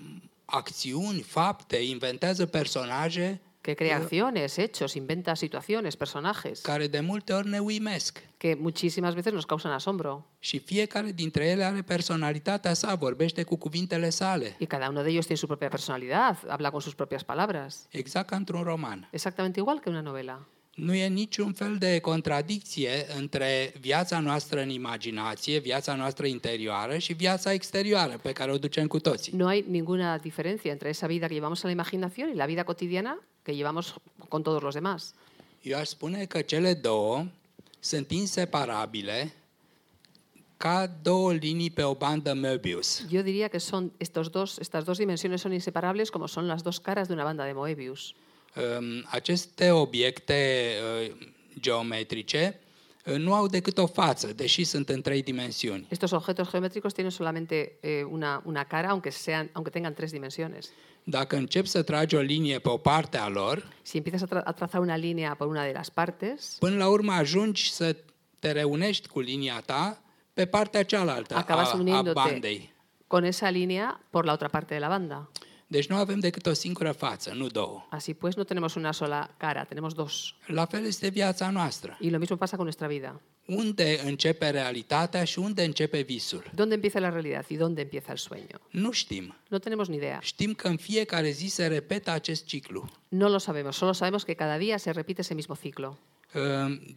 acțiuni, fapte, inventează personaje que crea acciones, hechos, inventa situaciones, personajes, care de multe ori ne uimesc. que muchísimas veces nos causan asombro. Și fiecare dintre ele are personalitatea sa, vorbește cu cuvintele sale, Y cada uno de ellos tiene su propia personalidad, habla con sus propias palabras. exact ca într-un roman. Exactamente igual que una novela. Nu e niciun fel de contradicție între viața noastră în imaginație, viața noastră interioară și viața exterioară pe care o ducem cu toții. No hay ninguna diferencia entre esa vida que llevamos a la imaginación y la vida cotidiana que llevamos con todos los demás. Eu aș spune că cele două sunt inseparabile ca două linii pe o bandă Möbius. Yo diría que son estos dos, estas dos dimensiones son inseparables como son las dos caras de una banda de Moebius. Um, Aceste obiecte uh, geometrice uh, nu au decât o față, deși sunt în trei dimensiuni. Estos objetos geométricos tienen solamente eh, una, una cara, aunque, sean, aunque tengan tres dimensiones. Dacă începi să tragi o linie pe o parte a lor, Si empiezas a, tra- a trazar una línea por una de las partes, până la urmă ajungi să te reunești cu linia ta pe partea cealaltă acabas a, a uniéndote bandei. con esa línea por la otra parte de la banda. Deci nu avem decât o singură față, nu două. Así pues, no tenemos una sola cara, tenemos dos. La fel este viața noastră. Y lo mismo pasa con nuestra vida. Unde începe realitatea și unde începe visul? ¿Dónde empieza la realidad y dónde empieza el sueño? Nu știm. No tenemos ni idea. Știm că în fiecare zi se repetă acest ciclu. No lo sabemos, solo sabemos que cada día se repite ese mismo ciclo. Uh,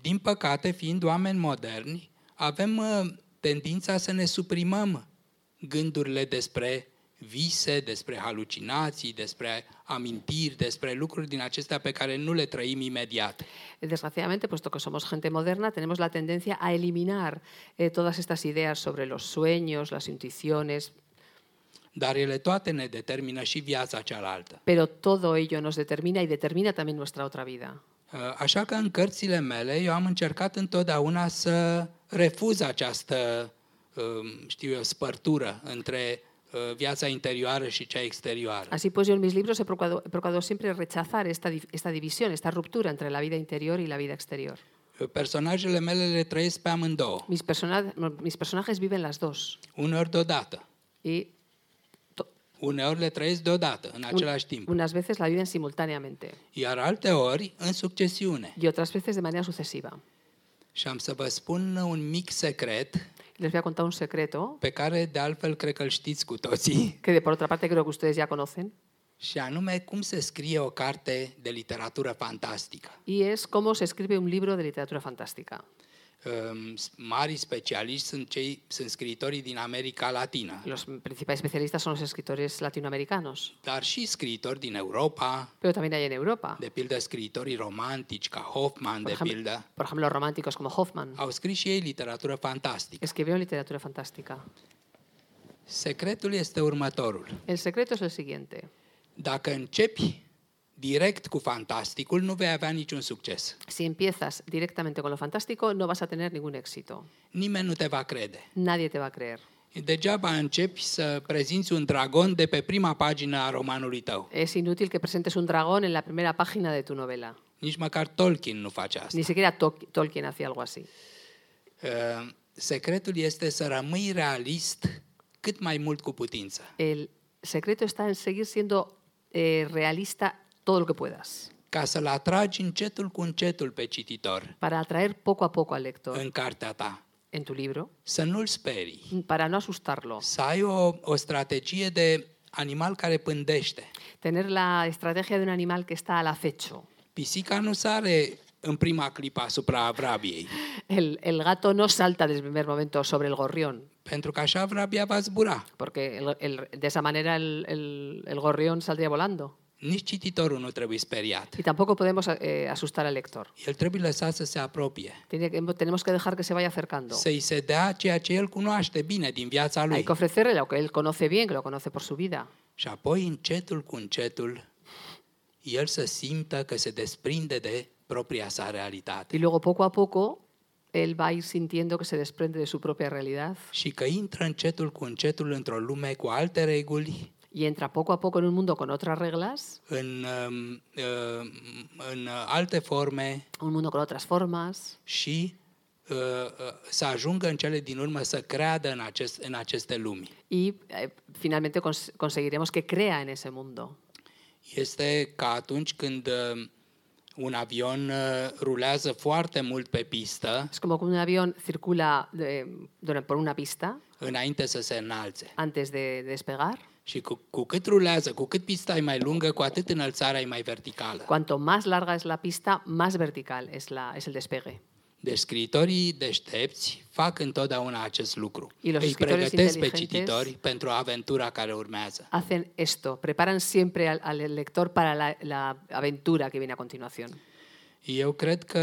Din păcate, fiind oameni moderni, avem uh, tendința să ne suprimăm gândurile despre vise, despre halucinații, despre amintiri, despre lucruri din acestea pe care nu le trăim imediat. Desgraciadamente, puesto que somos gente moderna, tenemos la tendencia a eliminar eh, todas estas ideas sobre los sueños, las intuiciones, Dar ele toate ne determină și viața cealaltă. pero todo ello nos determina y determina también nuestra otra vida. Uh, Așa că în cărțile mele eu am încercat întotdeauna să refuz această, um, știu eu, spărtură între uh, viața interioară și cea exterioară. Así pues, yo en mis libros he procurado, he procurado siempre rechazar esta, esta división, esta ruptura entre la vida interior y la vida exterior. Uh, Personajele mele le trăiesc pe amândouă, Mis, persona- mis personajes viven las dos uneori deodată, y uneori le trăiesc deodată, în același timp, unas veces la viven simultáneamente iar alte ori în succesiune. y otras veces de manera sucesiva. Și am să vă spun un mic secret Les voy a contar un secreto pe care de altfel cred că îl știți cu toții, que de por otra parte creo que ustedes ya conocen și anume cum se scrie o carte de literatură fantastică. y es cómo se escribe un libro de literatura fantástica. Um, Mari specialiști sunt, cei, sunt scriitorii din America Latină, Los principales especialistas son los escritores latinoamericanos, dar și scriitori din Europa, pero también hay en Europa. de pildă scriitorii romantici ca Hoffman, Por de ejemplo, pildă, por ejemplo, los románticos como Hoffman au scris și ei literatură fantastică. escribieron literatura fantástica. Secretul este următorul. El secreto es el siguiente. Dacă începi direct cu fantasticul, nu vei avea niciun succes. Si empiezas directamente con lo fantástico, no vas a tener ningún éxito. Nimeni nu te va crede. Nadie te va a creer. Degeaba începi să prezinți un dragon de pe prima pagină a romanului tău. Es inútil que presentes un dragón en la primera página de tu novela. Nici măcar Tolkien nu face asta. Ni siquiera Tol- Tolkien hacía algo así. Uh, Secretul este să rămâi realist cât mai mult cu putință. El secreto está en seguir siendo eh, realista todo lo que puedas, Ca să-l atragi încetul cu încetul pe cititor para atraer poco a poco al lector în cartea ta. en tu libro, Să nu-l sperii. para no asustarlo. Să ai o, o strategie de animal care pândește. Tener la estrategia de un animal que está al acecho. Pisica nu sare în prima clipă asupra vrabiei, El, el gato no salta desde el primer momento sobre el gorrión, pentru că așa vrabia va zbura. porque el- el- de esa manera el, el- el gorrión saldría volando. Nici cititorul nu trebuie speriat. Y tampoco podemos eh, asustar al lector. El trebuie lăsat să se apropie, tenemos que dejar que se vaya acercando. să-i se dea ceea ce el cunoaște bine din viața Hay lui. que ofrecerle lo que él conoce bien, que lo conoce por su vida. Și apoi, încetul cu încetul, el să simtă că se desprinde de propria sa realitate Y luego, poco a poco, él va a ir sintiendo que se desprende de su propia realidad și că intră încetul cu încetul într-o lume cu alte reguli, y entra poco a poco en un mundo con otras reglas, în, um, uh, în alte forme un mundo con otras formas și uh, uh, să ajungă în cele din urmă să creadă în, acest, în aceste lumi. y eh, finalmente cons- conseguiremos que crea en ese mundo. Este ca atunci când un avion rulează foarte mult pe pistă Es como cuando un avión circula de- por una pista înainte să se înalțe. antes de despegar. Și cu, cu cât rulează, cu cât pista e mai lungă, cu atât înălțarea e mai verticală. Cuanto más larga es la pista, más vertical es, la, es el despegue. Deci scriitorii deștepți fac întotdeauna acest lucru. Y los Îi escritores pregătesc pe inteligentes- cititori pentru aventura care urmează. Hacen esto, preparan siempre al, al lector para la, la aventura que viene a continuación. Eu cred că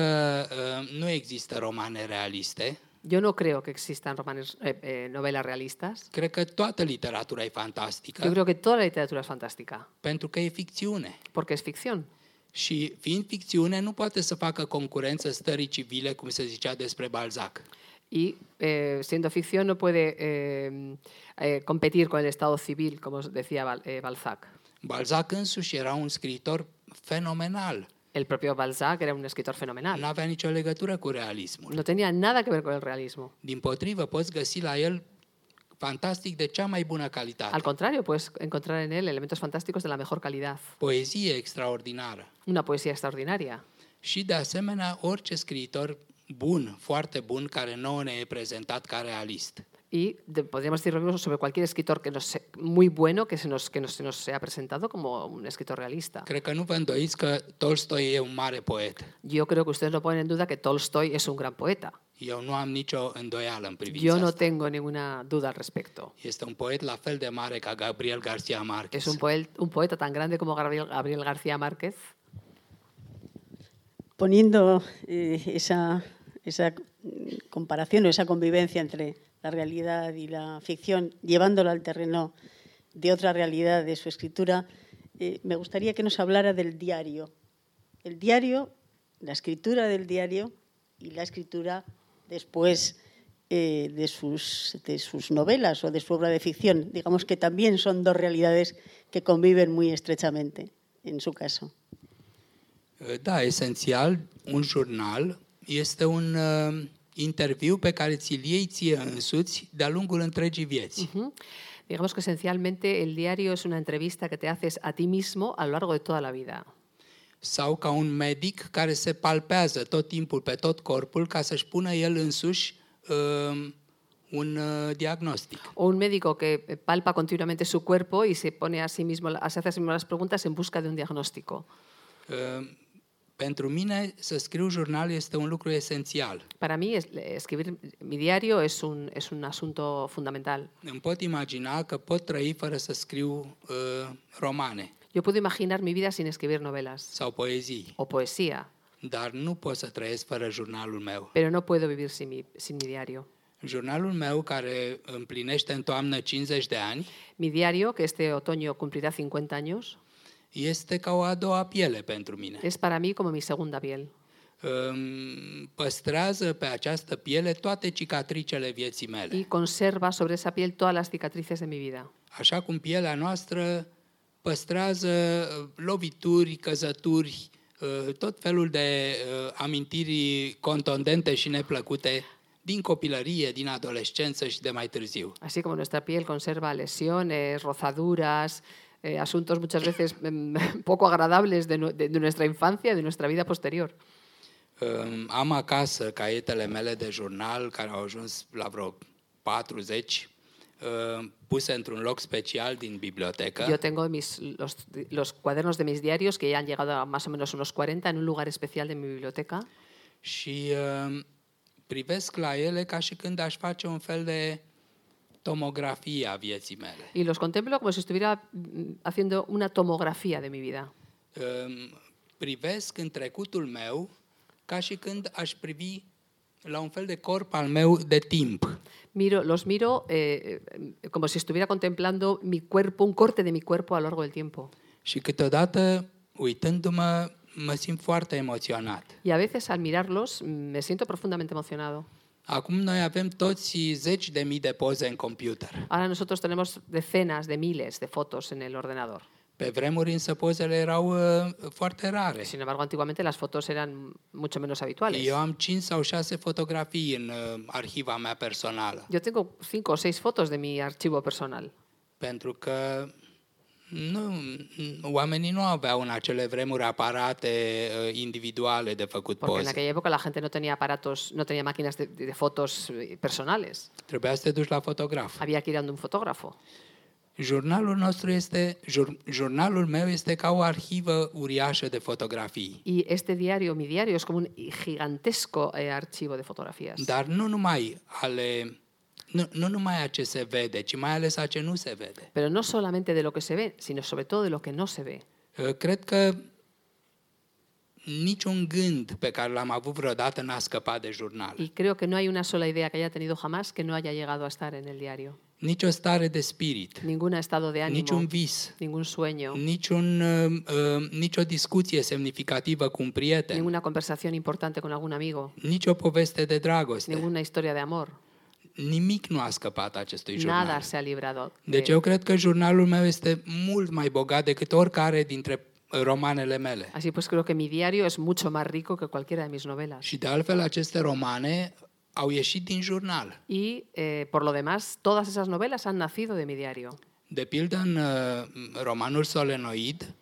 uh, nu există romane realiste. Yo no creo que existan romanes, eh, eh, novelas realistas. Cred că toată literatura e fantastică Yo creo que toda la literatura es fantástica, pentru că e ficțiune. porque es ficción. Și fiind ficțiune, nu poate să facă concurență stării civile, cum se zicea despre Balzac. Y eh, siendo ficción no puede eh, eh, competir con el estado civil, como decía eh, Balzac. Balzac însuși era un scriitor fenomenal. El propio Balzac era un escritor fenomenal. Nu avea nicio legătură cu realismul. No tenía nada que ver con el realismo. Din potrivă, poți găsi la el fantastic de cea mai bună calitate. Al contrario, puedes encontrar en él elementos fantásticos de la mejor calidad. Poezie extraordinară. Una poesía extraordinaria. Și, de asemenea, orice scriitor bun, foarte bun, care nouă ne e prezentat ca realist. Y de- podríamos decir lo mismo sobre cualquier escritor que nos, muy bueno que se nos, que nos, se nos sea presentado como un escritor realista. Cred că nu vă îndoiți că Tolstoi e un mare poet. Yo creo que ustedes no ponen en duda que Tolstoy es un gran poeta. Eu nu am nicio îndoială în privința Yo no asta. tengo ninguna duda al respecto. Este un poet la fel de mare ca Gabriel García Márquez. Es un, poel- un poeta tan grande como Gabriel, Gabriel García Márquez. poniendo eh, esa, esa comparación o esa convivencia entre la realidad y la ficción, llevándola al terreno de otra realidad de su escritura, eh, me gustaría que nos hablara del diario. El diario, la escritura del diario y la escritura después eh, de, sus, de sus novelas o de su obra de ficción. Digamos que también son dos realidades que conviven muy estrechamente, en su caso. Da, esențial, un jurnal este un uh, interviu pe care ți-l iei ție însuți de-a lungul întregii vieți. Ujú. Digamos que esencialmente el diario es una entrevista que te haces a ti mismo a lo largo de toda la vida. Sau ca un medic care se palpează tot timpul pe tot corpul ca să-și pună el însuși uh, un uh, diagnostic. O un médico que palpa continuamente su cuerpo y se pone a sí mismo, se hace a sí mismo las preguntas en busca de un diagnóstico. Uh, pentru mine, să scriu jurnal este un lucru esențial. Para mí, es- escribir mi diario es un, es un asunto fundamental. Îmi pot imagina că pot trăi fără să scriu uh, romane Yo puedo imaginar mi vida sin escribir novelas sau poezii, o poesía, dar nu pot să trăiesc fără jurnalul meu. pero no puedo vivir sin mi, sin mi diario. Jurnalul meu, care împlinește în toamnă 50 de ani, Mi diario, que este otoño cumplirá 50 años, este ca o a doua piele pentru mine. es para mí como mi segunda piel. Îmi Păstrează pe această piele toate cicatricele vieții mele. Y conserva sobre esa piel todas las cicatrices de mi vida. Așa cum pielea noastră păstrează uh, lovituri, căzături, uh, tot felul de uh, amintiri contundente și neplăcute din copilărie, din adolescență și de mai târziu. Así como nuestra piel conserva lesiones, rozaduras, eh, asuntos muchas veces em, poco agradables de, de- de nuestra infancia, de nuestra vida posterior. Um, Am acasă caietele mele de jurnal, care au ajuns la vreo 40, uh, puse într-un loc special din bibliotecă. Yo tengo mis, los, los cuadernos de mis diarios, que ya han llegado a más o menos unos 40, en un lugar especial de mi biblioteca. și uh, privesc la ele ca și când aș face un fel de tomografie a vieții mele. Y los contemplo como si estuviera mm, haciendo una tomografía de mi vida. Um, Privesc în trecutul meu ca și când aș privi la un fel de corp al meu de timp. Miro, los miro eh, eh, como si estuviera contemplando mi cuerpo, un corte de mi cuerpo a lo largo del tiempo. Și câteodată, uitându-mă, mă simt foarte emoționat. Y a veces al mirarlos mm, me siento profundamente emocionado. Acum noi avem toți zeci de mii de poze în computer. Ahora nosotros tenemos decenas de miles de fotos en el ordenador. Pe vremuri însă pozele erau uh, foarte rare. Sin embargo, antiguamente las fotos eran mucho menos habituales. Eu am 5 sau 6 fotografii în uh, arhiva mea personală, Yo tengo cinco o seis fotos de mi archivo personal, pentru că nu, oamenii nu aveau în acele vremuri aparate uh, individuale de făcut porque en poze. aquella época la gente no tenía aparatos, no tenía máquinas de, de fotos eh, personales. Trebuia să te duci la fotograf. Había que ir a un fotógrafo. Jurnalul nostru este, jur, jurnalul meu este ca o arhivă uriașă de fotografii. Y este diario, mi diario, es como un gigantesco eh, archivo de fotografías. Dar nu numai ale nu, nu numai a ce se vede, ci mai ales a ce nu se vede. Pero no solamente de lo que se ve, sino sobre todo de lo que no se ve. Uh, Cred că niciun gând pe care l-am avut vreodată n-a scăpat de jurnal. Y creo que no hay una sola idea que haya tenido jamás que no haya llegado a estar en el diario. Nici o stare de spirit, Ningún estado de ánimo, niciun vis, ningún sueño, niciun, uh, nicio discuție semnificativă cu un prieten, ninguna conversación importante con algún amigo, nicio poveste de dragoste. ninguna historia de amor. Nimic nu a scăpat acestui Nada jurnal. se ha librado. de- Deci eu cred că jurnalul meu este mult mai bogat decât oricare dintre romanele mele. Así pues creo que mi diario es mucho más rico que cualquiera de mis novelas. Și de altfel aceste romane au ieșit din jurnal. Y eh, por lo demás, todas esas novelas han nacido de mi diario. De pildă, în uh, romanul Solenoid,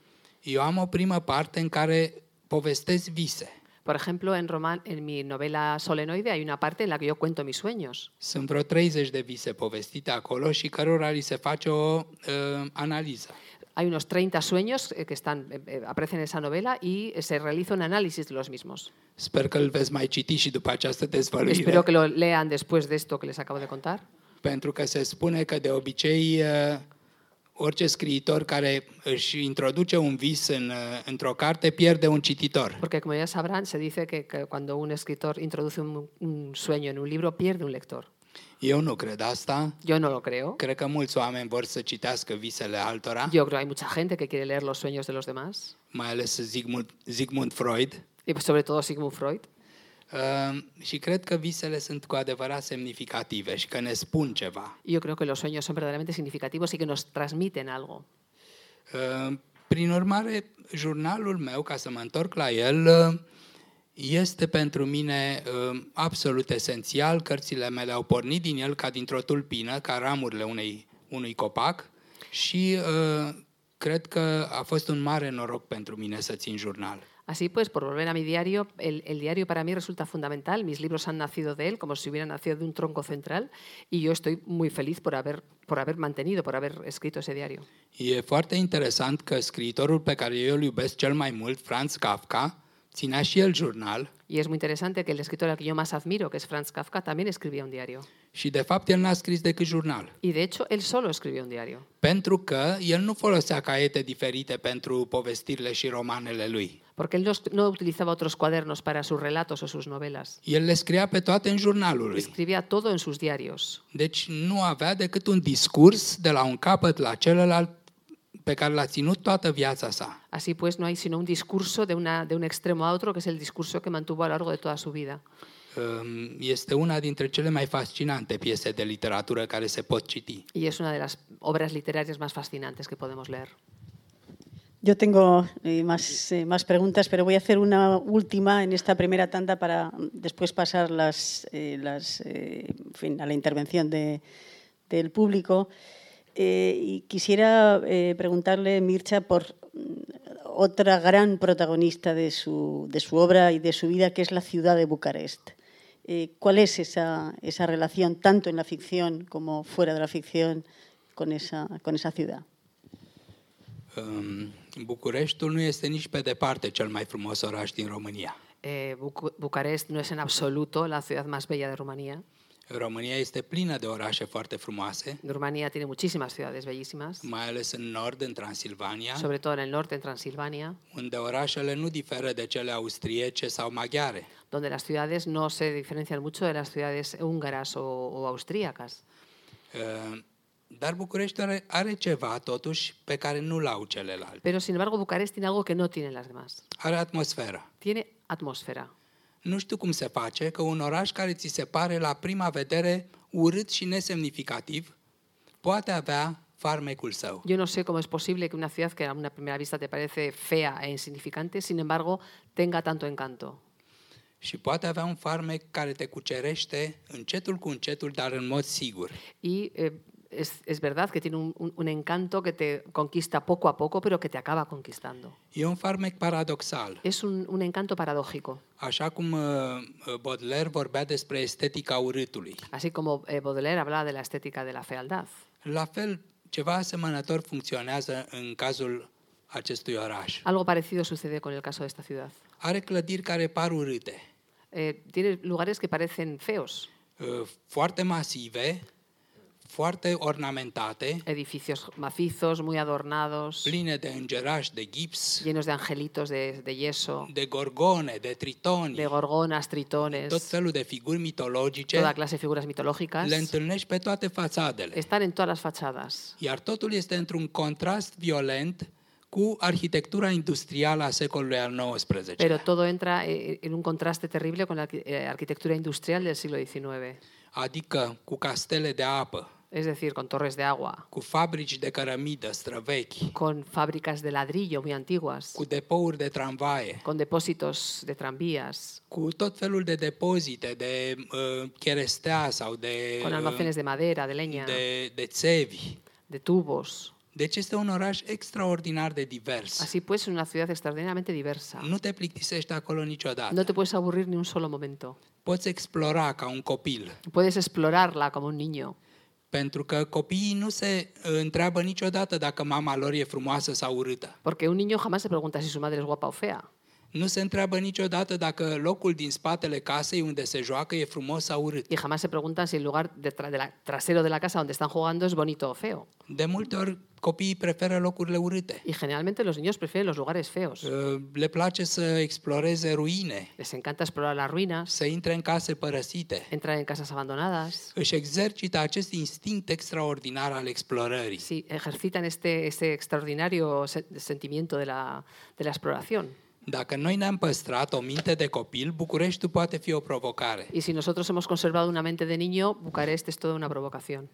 eu am o primă parte în care povestesc vise. Por ejemplo, en, roman, en mi novela Solenoide hay una parte en la que yo cuento mis sueños. Sunt vreo 30 de vise povestite acolo și cărora li se face o uh, analiză. Hay unos 30 sueños eh, que están, eh, eh, aparecen en esa novela y se realiza un análisis de los mismos. Sper că îl veți mai citi și după această dezvăluire. Espero que lo lean después de esto que les acabo de contar. Pentru că se spune că de obicei uh, orice scriitor care își introduce un vis în, uh, într-o carte pierde un cititor. Porque como ya sabrán, se dice que, que cuando un escritor introduce un, un sueño en un libro, pierde un lector. Eu nu cred asta. Yo no lo creo. Cred că mulți oameni vor să citească visele altora, Yo creo que hay mucha gente que quiere leer los sueños de los demás, mai ales Sigmund, Sigmund Freud. y pues sobre todo Sigmund Freud. Uh, și cred că visele sunt cu adevărat semnificative și că ne spun ceva. Y yo creo que los sueños son verdaderamente significativos y que nos transmiten algo. Uh, prin urmare, jurnalul meu, ca să mă întorc la el, uh, este pentru mine uh, absolut esențial. Cărțile mele au pornit din el ca dintr-o tulpină, ca ramurile unei, unui copac și uh, cred că a fost un mare noroc pentru mine să țin jurnal. Así pues, por volver a mi diario, el, el diario para mí resulta fundamental. Mis libros han nacido de él como si hubieran nacido de un tronco central y yo estoy muy feliz por haber, por haber mantenido, por haber escrito ese diario. E foarte interesant că scriitorul pe care eu îl iubesc cel mai mult, Franz Kafka, ținea și el jurnal Y es muy interesante que el escritor al que yo más admiro, que es Franz Kafka, también escribía un diario. și de fapt el n-a scris decât jurnal. Y de hecho, él solo escribió un diario. Pentru că el nu folosea caiete diferite pentru povestirile și romanele lui. Porque él no, no utilizaba otros cuadernos para sus relatos o sus novelas. El le scria pe toate în jurnalul lui. Escribía todo en sus diarios. Deci nu avea decât un discurs de la un capăt la celălalt pe care l-a ținut toată viața sa. Así pues, no hay sino un discurso de, una, de un extremo a otro, que es el discurso que mantuvo a lo largo de toda su vida. Um, Este una dintre cele mai fascinante piese de literatură care se pot citi. Y es una de las obras literarias más fascinantes que podemos leer. Yo tengo eh, más, eh, más preguntas, pero voy a hacer una última en esta primera tanda para después pasar las, eh, fin, a la intervención de- del público. Y quisiera preguntarle, Mircha, por mm, otra gran protagonista de su, de su obra y de su vida, que es la ciudad de Bucarest. ¿Cuál es esa, esa relación, tanto en la ficción como fuera de la ficción, con esa, con esa ciudad? Um, Bucureștiul nu este nici pe departe cel mai frumos oraș din România. Eh, Bucu- Bucarest no es en absoluto la ciudad más bella de Rumanía. România este plină de orașe foarte frumoase, Rumanía tiene muchísimas ciudades bellísimas, mai ales în nord, în Transilvania, sobre todo en el norte, en Transilvania, unde orașele nu diferă de cele austriece sau maghiare. donde las ciudades no se diferencian mucho de las ciudades húngaras o, o austríacas. Uh, Dar București are, are ceva, totuși, pe care nu-l au celelalte. Pero sin embargo, Bucarest tiene algo que no tienen las demás. Are atmosferă. Tiene atmósfera. Nu știu cum se face că un oraș care ți se pare la prima vedere urât și nesemnificativ poate avea farmecul său. Yo no sé cómo es posible que una ciudad que a una primera vista te parece fea e insignificante, sin embargo, tenga tanto encanto. Și poate avea un farmec care te cucerește încetul cu încetul, dar în mod sigur. Y eh, es, es verdad que tiene un, un- un encanto que te conquista poco a poco, pero que te acaba conquistando. E un farmec paradoxal. Es un, un encanto paradójico. Așa cum uh, uh, Baudelaire vorbea despre estetica urâtului. Así como eh, Baudelaire hablaba de la estética de la fealdad. La fel, ceva asemănător funcționează în cazul acestui oraș. Algo parecido sucede con el caso de esta ciudad. Are clădiri care par urâte, Eh, tiene lugares que parecen feos, uh, foarte masive, foarte ornamentate, edificios macizos, muy adornados, pline de îngerași, de gips, llenos de angelitos de, de yeso, de gorgone, de tritoni, de gorgonas, tot tritones, felul de figuri mitologice, toda clase de figuras mitológicas. le întâlnești pe toate fațadele. Están en todas las fachadas. Iar totul este într-un contrast violent cu arhitectura industrială a secolului al XIX. Pero todo entra eh, en un contraste terrible con la eh, arquitectura industrial del siglo XIX. Adică cu castele de apă, Es decir, con torres de agua, cu fabrici de cărămidă străvechi, con fábricas de ladrillo muy antiguas, cu depouri de tramvaie, con depósitos de tranvías, cu tot felul de depozite de uh, cherestea sau de, con almacenes de madera, de leña, de, de țevi. de tubos. Deci este un oraș extraordinar de divers. Así pues, es una ciudad extraordinariamente diversa. Nu te plictisești acolo niciodată. No te puedes aburrir ni un solo momento. Poți explora ca un copil. Puedes explorarla como un niño. Pentru că copiii nu se uh, niciodată mama lor e frumoasă. Porque un niño jamás se pregunta si su madre es guapa o fea. Nu se întreabă niciodată dacă locul din spatele casei unde se joacă e frumos sau urât. Y jamás se preguntan si el lugar de tra- de la- trasero de la casa donde están jugando es bonito o feo. De multe ori copiii preferă locurile urâte. Y generalmente los niños prefieren los lugares feos. Uh, Le place să exploreze ruine, Les encanta explorar las ruinas, să intre în case părăsite. entrar en casas abandonadas. Își exercită acest instinct extraordinar al explorării. Sí, ejercitan este, este extraordinario se- sentimiento de la, de la exploración. Dacă noi ne-am păstrat o minte de copil, Bucureștiul poate fi o provocare. Y si nosotros hemos conservado una mente de niño, Bucarest es toda una provocación.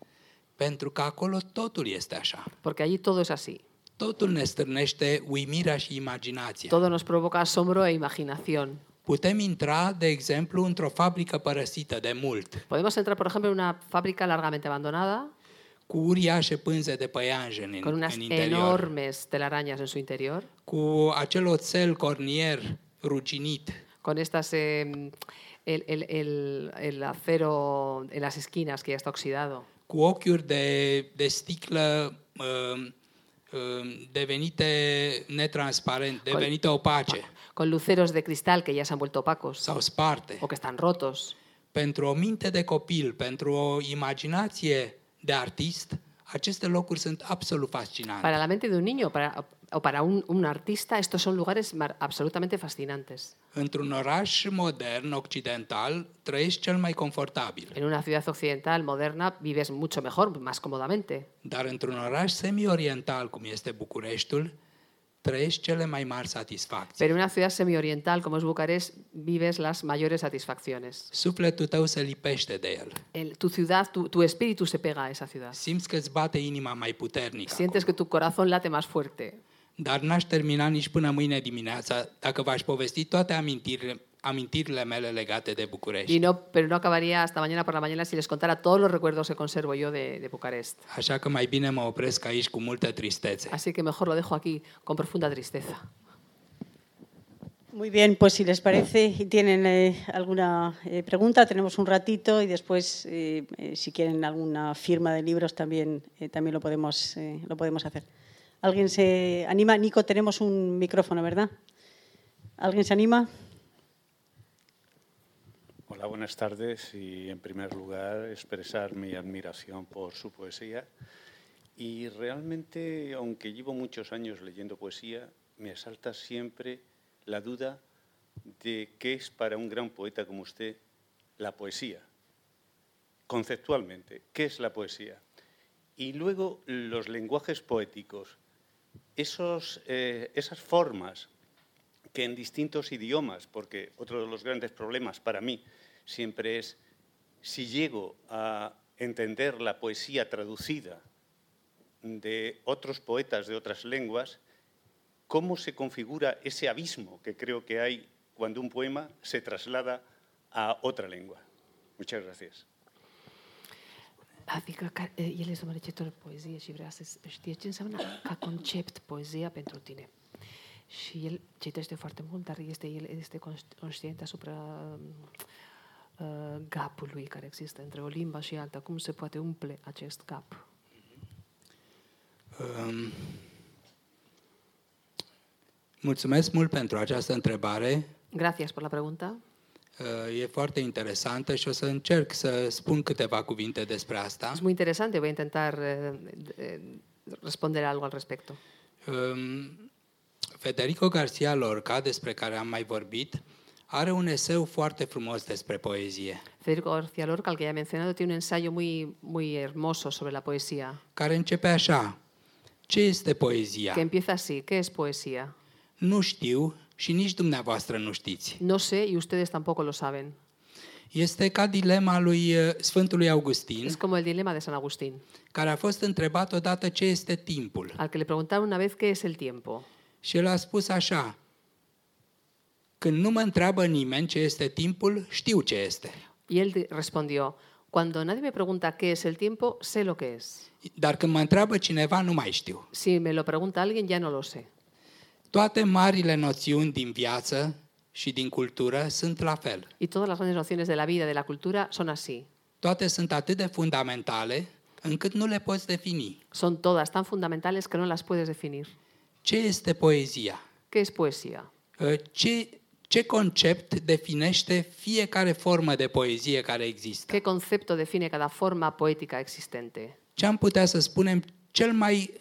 Pentru că acolo totul este așa. Porque allí todo es así. Totul ne stârnește uimirea și imaginația. Todo nos provoca asombro e imaginación. Putem intra, de exemplu, într-o fabrică părăsită de mult, Podemos entrar, por ejemplo, en una fábrica largamente abandonada uriașe pânze de păianjen în, con unas în interior, enormes telarañas en su interior, cu acel oțel cornier ruginit, con estas eh, el, el- el- el acero en las esquinas que ya está oxidado, cu ochiuri de, de sticlă uh, uh, devenite netransparent, devenite opace. Con luceros de cristal que ya se han vuelto opacos. Sau sparte. o que están rotos. Pentru o minte de copil, pentru o imaginație de artist, aceste locuri sunt absolut fascinante. Para la mente de un niño para- o para un, un artista, estos son lugares absolutamente fascinantes. Într-un oraș modern, occidental, trăiești cel mai confortabil. En una ciudad occidental moderna vives mucho mejor, más cómodamente. Dar într-un oraș semi-oriental, cum este Bucureștiul, trăiești cele mai mari satisfacții. Pero en una ciudad semi-oriental como es Bucarest vives las mayores satisfacciones. Sufletul tău se lipește de el. El- tu ciudad, tu, tu espíritu se pega a esa ciudad. Simți că îți bate inima mai puternic. Sientes que tu corazón late más fuerte. Dar n-aș termina nici până mâine dimineața dacă v-aș povesti toate amintirile, amintirile mele legate de București. Y no, pero no acabaría hasta mañana por la mañana si les contara todos los recuerdos que conservo yo de, de Bucarest. Așa că mai bine mă opresc aici cu multă tristețe. Así que mejor lo dejo aquí con profunda tristeza. Muy bien, pues si les parece y tienen eh, alguna eh, pregunta, tenemos un ratito y después, eh, eh, si quieren alguna firma de libros, también, eh, también lo, podemos, eh, lo podemos hacer. ¿Alguien se anima? Nico, tenemos un micrófono, ¿verdad? ¿Alguien se anima? Hola, buenas tardes y en primer lugar expresar mi admiración por su poesía. Y realmente, aunque llevo muchos años leyendo poesía, me asalta siempre la duda de qué es para un gran poeta como usted la poesía. Conceptualmente, ¿qué es la poesía? Y luego los lenguajes poéticos, esos, eh, esas formas que en distintos idiomas, porque otro de los grandes problemas para mí siempre es si llego a entender la poesía traducida de otros poetas de otras lenguas, cómo se configura ese abismo que creo que hay cuando un poema se traslada a otra lengua. Muchas gracias. Adică ca, el este un de poezie și vrea să știe ce înseamnă ca concept poezia pentru tine. Și el citește foarte mult, dar este, el este conștient asupra gapului care există între o limbă și alta. Cum se poate umple acest gap? Um, mulțumesc mult pentru această întrebare. Gracias por la pregunta. Uh, e foarte interesantă și o să încerc să spun câteva cuvinte despre asta. Es muy interesante, voy a intentar eh, responder algo al respecto. Um, Federico Garcia Lorca, despre care am mai vorbit, are un eseu foarte frumos despre poezie. Federico García Lorca, al que ya he mencionado, tiene un ensayo muy, muy hermoso sobre la poesía. Care începe așa. Ce este poezia? Que empieza así. ¿Qué es poesía? Nu știu și nici dumneavoastră nu știți. No sé y ustedes tampoco lo saben. Este ca dilema lui uh, Sfântului Augustin. Es como el dilema de San Agustín. Care a fost întrebat odată ce este timpul. Al que le preguntaron una vez qué es el tiempo. Și el a spus așa, când nu mă întreabă nimeni ce este timpul, știu ce este. Y él respondió, cuando nadie me pregunta qué es el tiempo, sé lo que es. Dar când mă întreabă cineva, nu mai știu. Si me lo pregunta alguien, ya no lo sé. Toate marile noțiuni din viață și din cultură sunt la fel. Y todas las grandes nociones de la vida, de la cultura, son así. Toate sunt atât de fundamentale încât nu le poți defini. Son todas tan fundamentales que no las puedes definir. Ce este poezia? ¿Qué es poesía? Ă, ce, ce concept definește fiecare formă de poezie care există? ¿Qué concepto define cada forma poética existente? Ce am putea să spunem cel mai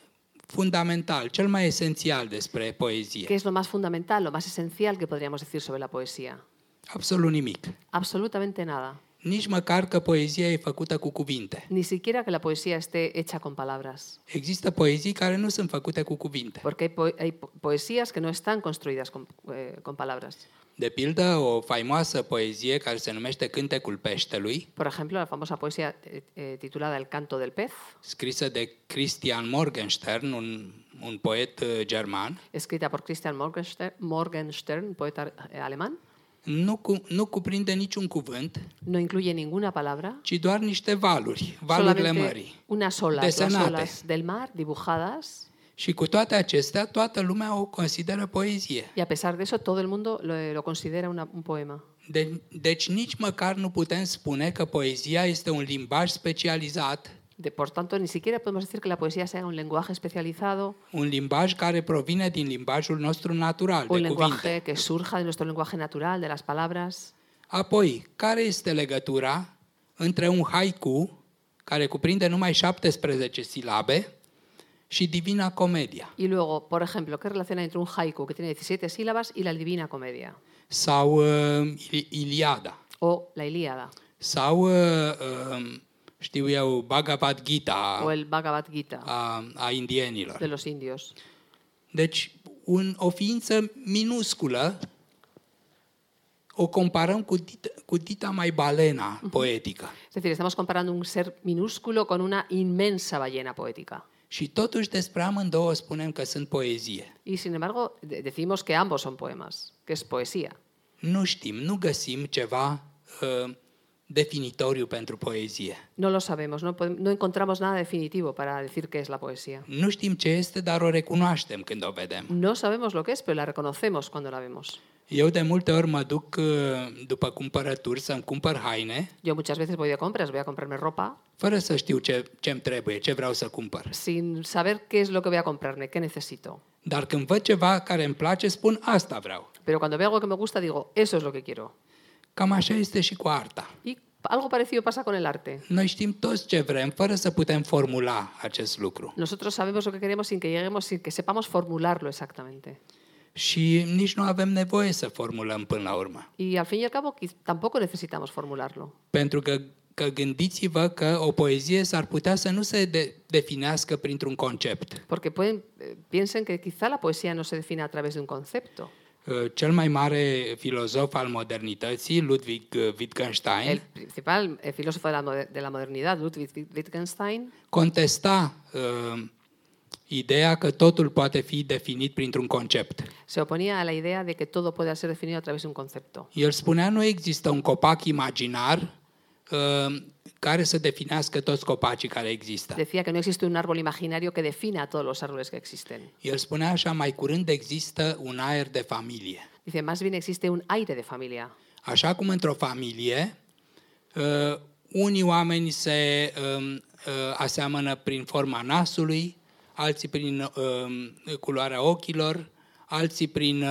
fundamental, cel mai esențial despre poezie? ¿Qué es lo más fundamental, lo más esencial que podríamos decir sobre la poesía? Absolut nimic. Absolutamente nada. Nici măcar că poezia e făcută cu cuvinte. Ni siquiera que la poesía esté hecha con palabras. Există poezii care nu sunt făcute cu cuvinte. Porque hay, po hay poesías que no están construidas con, eh, con palabras. De pildă, o faimoasă poezie care se numește Cântecul Peștelui, Por ejemplo, la famosa poesía eh, eh, titulada El canto del pez, scrisă de Christian Morgenstern, un, un poet uh, german, escrita por Christian Morgenstern, Morgenstern un poeta eh, alemán, nu, cu, nu cuprinde niciun cuvânt, no incluye ninguna palabra, ci doar niște valuri, valurile solamente mării. unas olas, las desenate. olas del mar dibujadas, Și cu toate acestea, toată lumea o consideră poezie. y a pesar de eso todo el mundo lo, lo considera una- un poema. De, deci nici măcar nu putem spune că poezia este un limbaj specializat, De, por tanto, ni siquiera podemos decir que la poesía sea un lenguaje especializado, un limbaj care provine din limbajul nostru natural, un de lenguaje cuvinte. que surja de nuestro lenguaje natural, de las palabras. Apoi, care este legătura între un haiku, care cuprinde numai 17 silabe, și Divina Comedia? Y luego, por ejemplo, ¿qué relación hay entre un haiku que tiene 17 sílabas y la Divina Comedia? Sau uh, Ili- Iliada? O la Ilíada, Sau, uh, uh, știu eu, Bhagavad Gita o el Bhagavad Gita a, a indienilor. de los indios. Deci, un, o ființă minusculă o comparăm cu dita, cu dita mai balena poetică. Es decir, estamos comparando un ser minúsculo con una inmensa ballena poética. Și totuși despre amândouă spunem că sunt poezie. Y sin embargo, de- decimos que ambos son poemas, que es poesía. Nu știm, nu găsim ceva uh, definitoriu pentru poezie. No lo sabemos, no, no encontramos nada definitivo para decir qué es la poesía. Nu știm ce este, dar o recunoaștem când o vedem. No sabemos lo que es, pero la reconocemos cuando la vemos. Eu de multe ori mă duc după cumpărături să-mi cumpăr haine, Yo muchas veces voy de compras, voy a comprarme ropa, fără să știu ce îmi trebuie, ce vreau să cumpăr. sin saber qué es lo que voy a comprarme, qué necesito. Dar când văd ceva care îmi place, spun asta vreau. Pero cuando veo algo que me gusta, digo, eso es lo que quiero. Cam așa este și cu arta. Y algo parecido pasa con el arte. Noi știm toți ce vrem, fără să putem formula acest lucru. Nosotros sabemos lo que queremos sin que lleguemos, sin que sepamos formularlo exactamente. Și nici nu avem nevoie să formulăm până la urmă. Y al fin y al cabo, quiz- tampoco necesitamos formularlo. Pentru că, că gândiți-vă că o poezie s-ar putea să nu se de, definească printr-un concept. Porque pueden, eh, piensen que quizá la poesía no se define a través de un concepto. Uh, Cel mai mare filozof al modernității, Ludwig uh, Wittgenstein, El principal eh, filósofo de la, moder- de la modernidad, Ludwig Wittgenstein, contesta uh, ideea că totul poate fi definit printr-un concept. Se oponía a la idea de que todo pueda ser definido a través de un concepto. El spunea nu există un copac imaginar uh, care să definească toți copacii care există. Decía que no existe un árbol imaginario que defina a todos los árboles que existen. El spunea așa, mai curând există un aer de familie. Dice, más bien existe un aire de familia. Așa cum într-o familie, uh, unii oameni se um, uh, aseamănă prin forma nasului, alții prin uh, culoarea ochilor, alții prin, uh,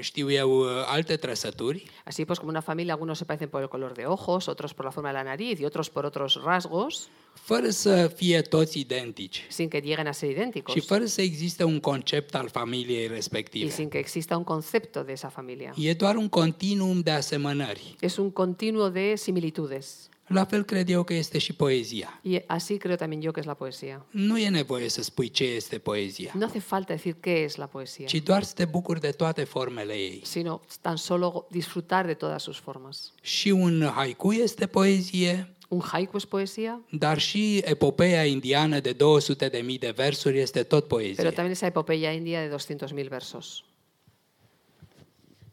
știu eu, uh, alte trăsături. Así pues, como una familia, algunos se parecen por el color de ojos, otros por la forma de la nariz y otros por otros rasgos, fără să fie toți identici sin que lleguen a ser idénticos și fără să existe un concept al familiei y respective. sin que exista un concepto de esa familia. E doar un continuum de asemănări. Es un continuo de similitudes. La fel cred eu că este și poezia. Y así creo también yo que es la poesía. Nu e nevoie să spui ce este poezia, No hace falta decir qué es la poesía, ci doar să te bucuri de toate formele ei. sino tan solo disfrutar de todas sus formas. Și un haiku este poezie, Un haiku es poesía, dar și epopeea indiană de 200 de mii de versuri este tot poezie. pero también esa epopeya india de 200.000 versos.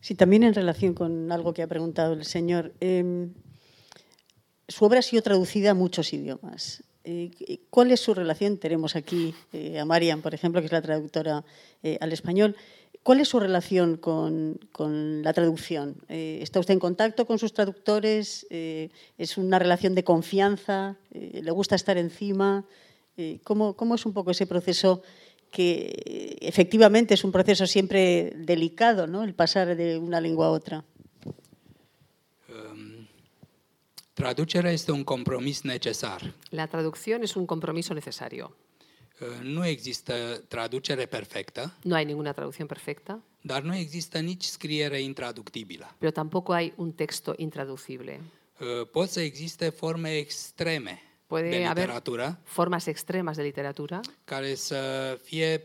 Sí, también en relación con algo que ha preguntado el señor. eh, su obra ha sido traducida a muchos idiomas. Eh, ¿Cuál es su relación? Tenemos aquí eh, a Marian, por ejemplo, que es la traductora eh, al español. ¿Cuál es su relación con, con la traducción? ¿Está usted en contacto con sus traductores? ¿Es una relación de confianza? ¿Le gusta estar encima? ¿cómo, ¿Cómo es un poco ese proceso que efectivamente es un proceso siempre delicado, ¿no? el pasar de una lengua a otra? Traducerea este un compromis necesar. La traducción es un compromiso necesario. Uh, Nu există traducere perfectă, No hay ninguna traducción perfecta, dar nu există nici scriere intraductibilă. pero tampoco hay un texto intraducible. Uh, Pot să existe forme extreme Puede de haber literatură formas extremas de literatura care să fie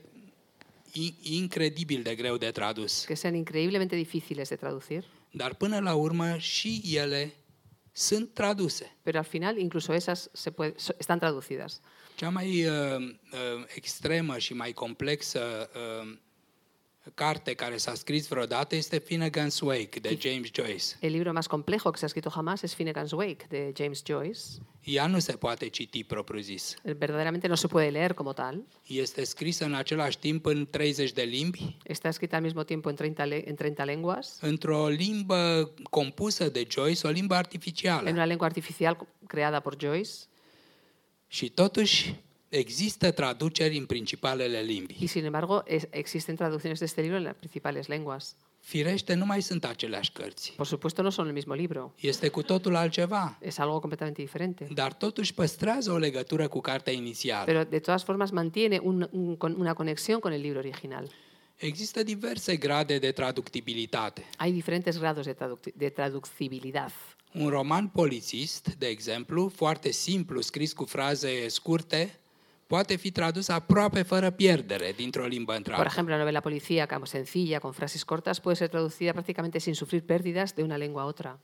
in- incredibil de greu de tradus. que sean increíblemente difíciles de traducir, Dar până la urmă și ele sunt traduse. pero al final incluso esas se puede- so- están traducidas. Cea mai uh, uh, extremă și mai complexă uh, carte care s-a scris vreodată este Finnegan's Wake de James Joyce. El libro más complejo que se ha escrito jamás es Finnegan's Wake de James Joyce. Ea nu se poate citi propriu-zis. Verdaderamente no se puede leer como tal. Este scrisă în același timp în 30 de limbi, Está escrita al mismo tiempo en 30, le- en 30 lenguas, într-o limbă compusă de Joyce, o limbă artificială. en una lengua artificial creada por Joyce. Și totuși există traduceri în principalele limbi. Y sin embargo, es- existen traducciones de este libro en las principales lenguas. Firește, nu mai sunt aceleași cărți. Por supuesto, no son el mismo libro. Este cu totul altceva, Es algo completamente diferente. dar totuși păstrează o legătură cu cartea inițială. Pero de todas formas mantiene un- un- con- una conexión con el libro original. Există diverse grade de traductibilitate. Hay diferentes grados de, traduc- de traducibilidad. Un roman polițist, de exemplu, foarte simplu, scris cu fraze scurte, poate fi tradus aproape fără pierdere dintr-o limbă Por într-alta. ejemplo, la novela policíaca sencilla, con frases cortas, puede ser traducida prácticamente sin sufrir pérdidas de una lengua a otra.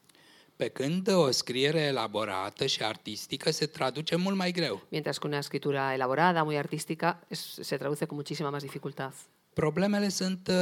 Pe când o scriere elaborată și artistică se traduce mult mai greu. Mientras que una escritura elaborada, muy artística, es- se traduce con muchísima más dificultad. Problemele sunt uh,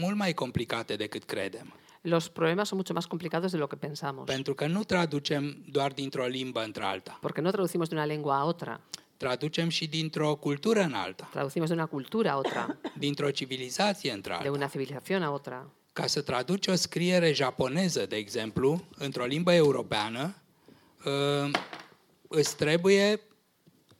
mult mai complicate decât credem. Los problemas son mucho más complicados de lo que pensamos, Pentru că nu traducem doar dintr-o limbă într-alta. porque no traducimos de una lengua a otra, Traducem și dintr-o cultură în alta, traducimos de una cultura a otra, dintr-o civilizație de într-alta. una civilización a otra. Ca să traduci o scriere japoneză, de exemplu, într-o limbă europeană, uh, îți trebuie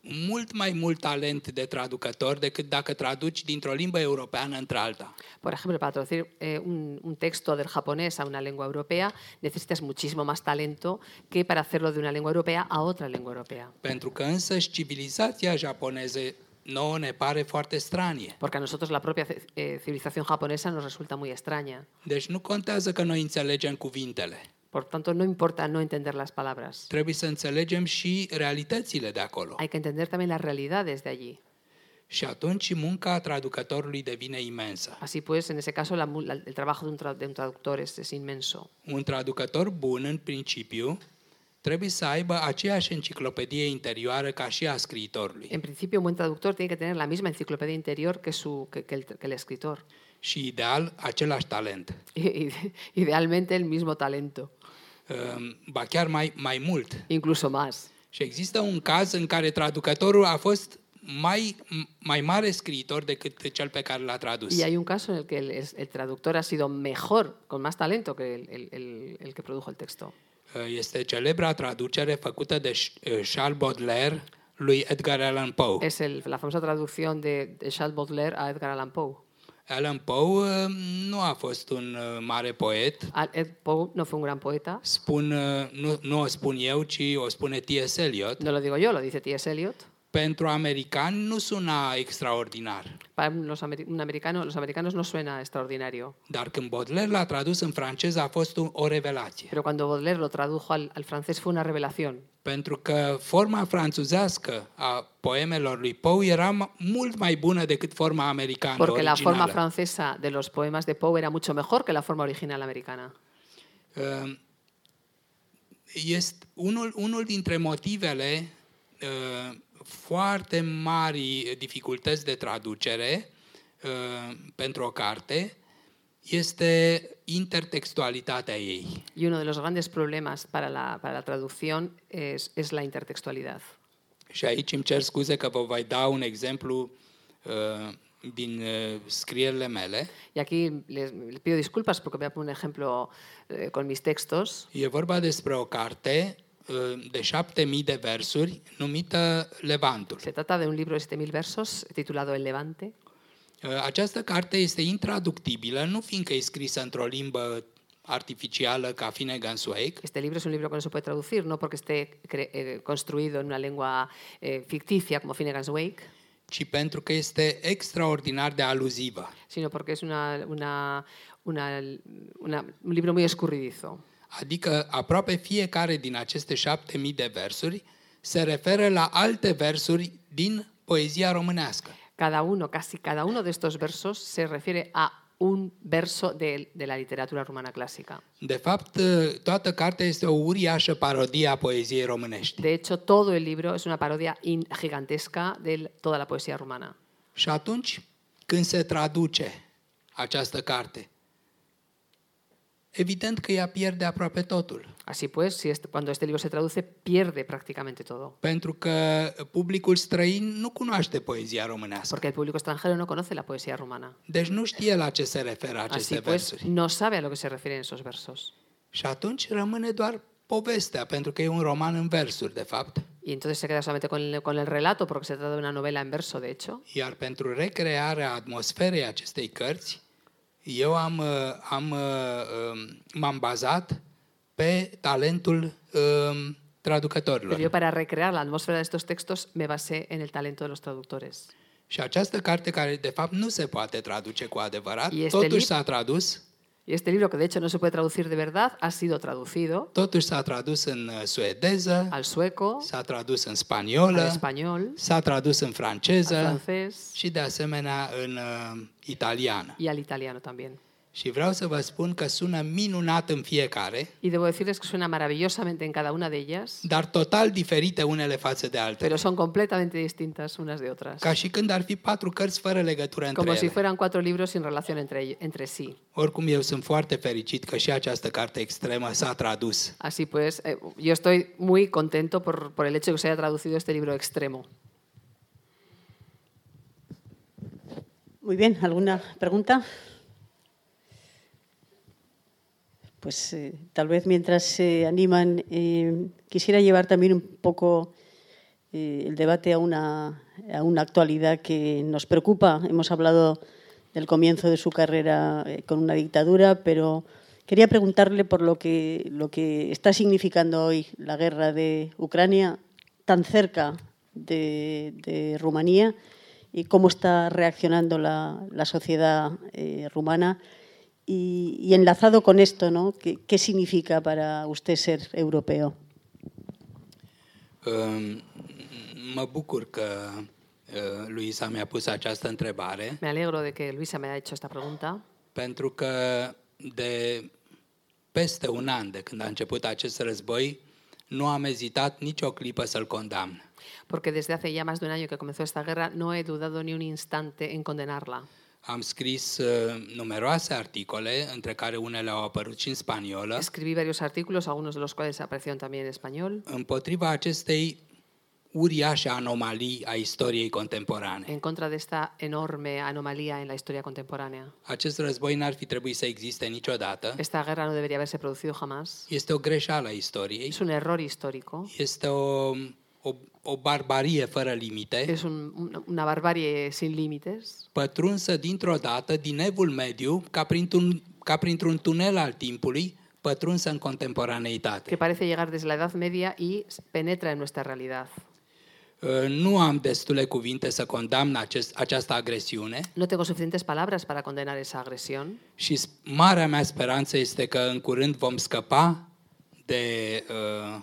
mult mai mult talent de traducător decât dacă traduci dintr-o limbă europeană într-alta. Por ejemplo, para traducir eh, un, un texto del japonés a una lengua europea necesitas muchísimo más talento que para hacerlo de una lengua europea a otra lengua europea. Pentru că însăși civilizația japoneză nouă ne pare foarte stranie. Porque a nosotros la propia eh, civilización japonesa nos resulta muy extraña. Deci nu contează că noi înțelegem cuvintele. Por tanto, no importa no entender las palabras. Trebuie să înțelegem și realitățile de acolo. Hay que entender también las realidades de allí. Și atunci munca traducătorului devine imensă. Así pues, en ese caso, la la- el trabajo de un, tra- de un traductor es, es inmenso. Un traducător bun, în principiu, trebuie să aibă aceeași enciclopedie interioară ca și a scriitorului. En principio, un buen traductor tiene que tener la misma enciclopedia interior que, su, que, que el, que el escritor. Și ideal, același talent. I- i- Idealmente el mismo talento, Um, Ba chiar mai, mai mult. incluso más. Și există un caz în care traducătorul a fost mai, mai mare scriitor decât cel pe care l-a tradus. Y hay un caso en el que el, es- el traductor ha sido mejor, con más talento que el, el- el- el que produjo el texto. Uh, Este celebra traducere făcută de Ch- uh, Charles Baudelaire lui Edgar Allan Poe. Es el- la famosa traducción de, de Charles Baudelaire a Edgar Allan Poe. Allan Poe uh, nu a fost un uh, mare poet. Al- Ed Poe no fue un gran poeta, Spun, uh, nu, nu o spun eu, ci o spune T.S. Eliot. no lo digo yo, lo dice T.S. Eliot. Pentru americani nu suna extraordinar. Para los, ameri- un americano, los americanos no suena extraordinario, Dar când Baudelaire l-a tradus în franceză a fost un, o revelație. pero cuando Baudelaire lo tradujo al, al francés fue una revelación, Pentru că forma franțuzească a poemelor lui Poe era ma- mult mai bună decât forma americană porque la forma originală. francesa de los poemas de Poe era mucho mejor que la forma original americana. Uh, Este unul, unul dintre motivele uh, foarte mari dificultăți de traducere uh, pentru o carte este intertextualitatea ei. Y uno de los grandes problemas para la, para la traducción es, es la intertextualidad. Și aici îmi cer scuze că vă voi da un exemplu uh, din uh, scrierile mele. Y aquí les, les pido disculpas porque voy a poner un ejemplo eh, con mis textos. E vorba despre o carte uh, de șapte mii de versuri numită Levantul. Se trata de un libro de 7.000 versos titulado El Levante. Uh, Această carte este intraductibilă, nu fiindcă e scrisă într-o limbă artificială ca Finnegan's Wake, Este libro es un libro que no se puede traducir, no porque esté cre- eh, construido en una lengua eh, ficticia como Finnegan's Wake, ci pentru că este extraordinar de aluzivă. sino porque es una, una, una, una- un libro muy escurridizo. Adică aproape fiecare din aceste șapte mii de versuri se referă la alte versuri din poezia românească. Cada uno, casi cada uno de estos versos se refiere a un verso de, de la literatura rumana clásica. De fapt, toată cartea este o uriașă parodie a poeziei românești. De hecho, todo el libro es una parodia in- gigantesca de toda la poesía rumana. Și atunci, când se traduce această carte, evident că ea pierde aproape totul. Así pues, si este- cuando este libro se traduce, pierde prácticamente todo. Pentru că publicul străin nu cunoaște poezia românească. Porque el público extranjero no conoce la poesía rumana. Deci nu știe la ce se referă aceste Así pues, versuri. no sabe a lo que se refieren esos versos. Și atunci rămâne doar povestea, pentru că e un roman în versuri, de fapt. Y entonces se queda solamente con el, con el relato, porque se trata de una novela en verso, de hecho. Iar pentru recrearea atmosferei acestei cărți, eu am, am, m-am bazat pe talentul um, traducătorilor. Pero yo para recrear la atmósfera de estos textos me basé en el talento de los traductores. Și această carte, care de fapt nu se poate traduce cu adevărat, Este totuși lib- s-a tradus, Y este libro, que de hecho no se puede traducir de verdad, ha sido traducido totuși s-a tradus în uh, suedeză, al sueco, s-a tradus în al spaniolă, español, s-a tradus în al franceză francés și de asemenea în uh, italiană. y al italiano también. Și vreau să vă spun că sună minunat în fiecare, Y debo decirles que suena maravillosamente en cada una de ellas, dar total diferite unele față de altele. pero son completamente distintas unas de otras. Ca și când ar fi patru cărți fără legătură între Como si ele. fueran cuatro libros sin relación entre, entre sí. Oricum, eu sunt foarte fericit că și această carte extremă s-a tradus. Así pues, eh, yo estoy muy contento por, por el hecho de que se haya traducido este libro extremo. Muy bien, ¿alguna pregunta? Pues eh, tal vez mientras se animan, eh, quisiera llevar también un poco eh, el debate a una, a una actualidad que nos preocupa. Hemos hablado del comienzo de su carrera con una dictadura, pero quería preguntarle por lo que, lo que está significando hoy la guerra de Ucrania tan cerca de, de Rumanía y cómo está reaccionando la, la sociedad rumana. Y, y enlazado con esto, ¿no? ¿Qué, ¿Qué significa para usted ser europeo? Um, Mă bucur că uh, Luisa mi-a pus această întrebare, Me alegro de que Luisa me haya hecho esta pregunta, pentru că de peste un an de când a început acest război, nu am ezitat nicio clipă să-l condamn. Porque desde hace ya más de un año que comenzó esta guerra no he dudado ni un instante en condenarla. Am scris uh, numeroase articole, între care unele au apărut și în spaniolă, Escribí varios artículos, algunos de los cuales aparecieron también en español, împotriva acestei uriașe anomalii a istoriei contemporane. en contra de esta enorme anomalía en la historia contemporánea. Acest război n-ar fi trebuit să existe niciodată. Esta guerra no debería haberse producido jamás. Este o greșeală a istoriei. Es un error histórico, Este o, o, o barbarie fără limite, es un- un- una barbarie sin límites, pătrunsă dintr-o dată din evul mediu, ca printr-un, ca printr-un tunel al timpului, pătrunsă în contemporaneitate. que parece llegar desde la Edad Media y penetra en nuestra realidad. Uh, Nu am destule cuvinte să condamn acest, această agresiune No tengo suficientes palabras para condenar esa agresión și s- marea mea speranță este că în curând vom scăpa de, uh,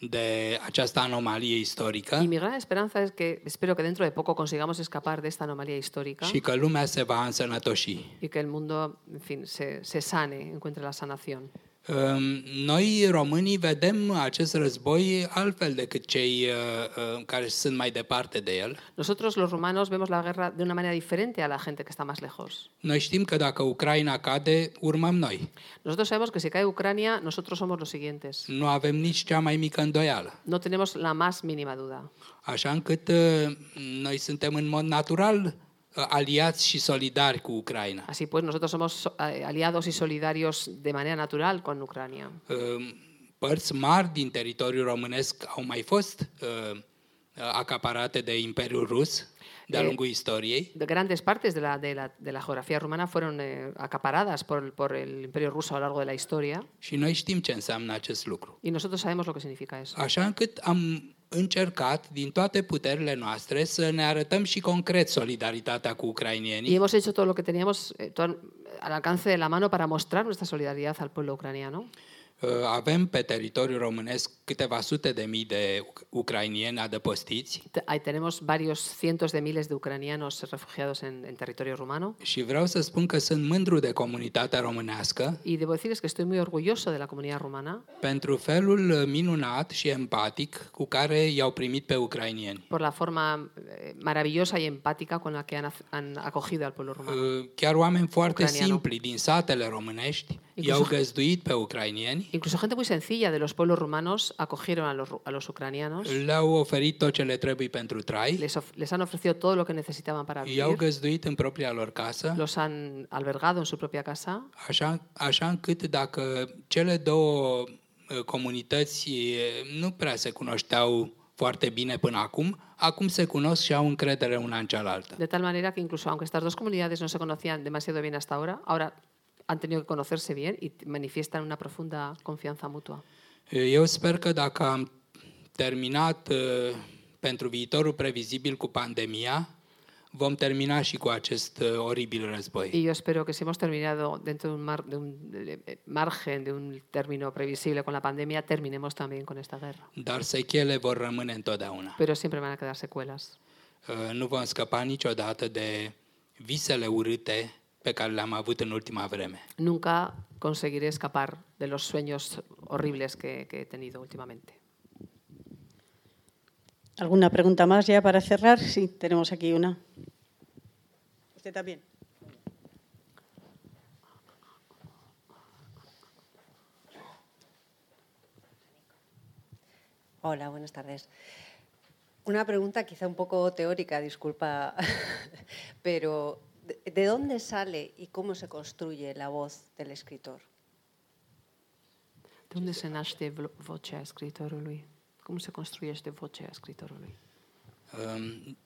de această anomalie istorică y mi gran esperanza es que espero que dentro de poco consigamos escapar de esta anomalía histórica și că lumea se va însănătoși. y que el mundo, en fin, se, se sane, encuentre la sanación. Um, Noi, românii, vedem acest război altfel decât cei uh, uh, care sunt mai departe de el. Nosotros los rumanos vemos la guerra de una manera diferente a la gente que está más lejos. Noi știm că dacă Ucraina cade, urmăm noi. Nosotros sabemos que si cae Ucrania, nosotros somos los siguientes. Nu avem nici cea mai mică îndoială. No tenemos la más mínima duda. Așa încât uh, noi suntem în mod natural uh, aliați și solidari cu Ucraina. Así pues, nosotros somos so- eh, aliados y solidarios de manera natural con Ucrania. Uh, Părți mari din teritoriul românesc au mai fost uh, acaparate de Imperiul Rus de-a Eh, lungul istoriei. De grandes partes de la, de la, de la geografía rumana fueron eh, acaparadas por, por el imperio ruso a lo largo de la historia Și noi știm ce înseamnă acest lucru. y nosotros sabemos lo que significa eso. Așa încât am încercat din toate puterile noastre să ne arătăm și concret solidaritatea cu Y ucrainienii hemos hecho todo lo que teníamos eh, todo al alcance de la mano para mostrar nuestra solidaridad al pueblo ucraniano. Uh, Avem pe teritoriul românesc câteva sute de mii de uc- ucrainieni adăpostiți Te- Ahí tenemos varios cientos de miles de ucranianos refugiados en, en territorio rumano. și vreau să spun că sunt mândru de comunitatea românească Y debo decirles que estoy muy orgulloso de la comunidad rumana pentru felul uh, minunat și empatic cu care i-au primit pe ucrainieni. por la forma eh, maravillosa y empática con la que han, ac- han acogido al pueblo rumano. Uh, Chiar oameni foarte Ucraineanu. simpli din satele românești Incluso- Incluso gente muy sencilla de los pueblos rumanos acogieron a los, a los ucranianos, les, of- les han ofrecido todo lo que necesitaban para vivir, los han albergado en su propia casa, Așa, așa încât dacă cele două comunități uh, nu prea se cunoșteau foarte bine până acum, acum se cunosc și au încredere una în cealaltă. de tal manera que incluso aunque estas dos comunidades no se conocían demasiado bien hasta ahora, ahora han tenido que conocerse bien y manifiestan una profunda confianza mutua. Eu sper că dacă am terminat uh, pentru viitorul previzibil cu pandemia, vom termina și cu acest uh, oribil război. Y yo espero que si hemos terminado dentro de un, mar- de un eh, margen, de un término previsible con la pandemia, terminemos también con esta guerra. Dar sechele vor rămâne întotdeauna. Pero siempre van a quedar secuelas. Uh, Nu vom scăpa niciodată de visele urâte pe care le-am avut în ultima vreme. Nunca conseguiré escapar de los sueños horribles que, que he tenido últimamente. ¿Alguna pregunta más ya para cerrar? Sí, tenemos aquí una. Usted también. Hola, buenas tardes. Una pregunta quizá un poco teórica, disculpa, pero ¿de- ¿de dónde sale y cómo se construye la voz del escritor? De unde se naște vo- vocea scriitorului? Cum se construiește vocea scriitorului? Um,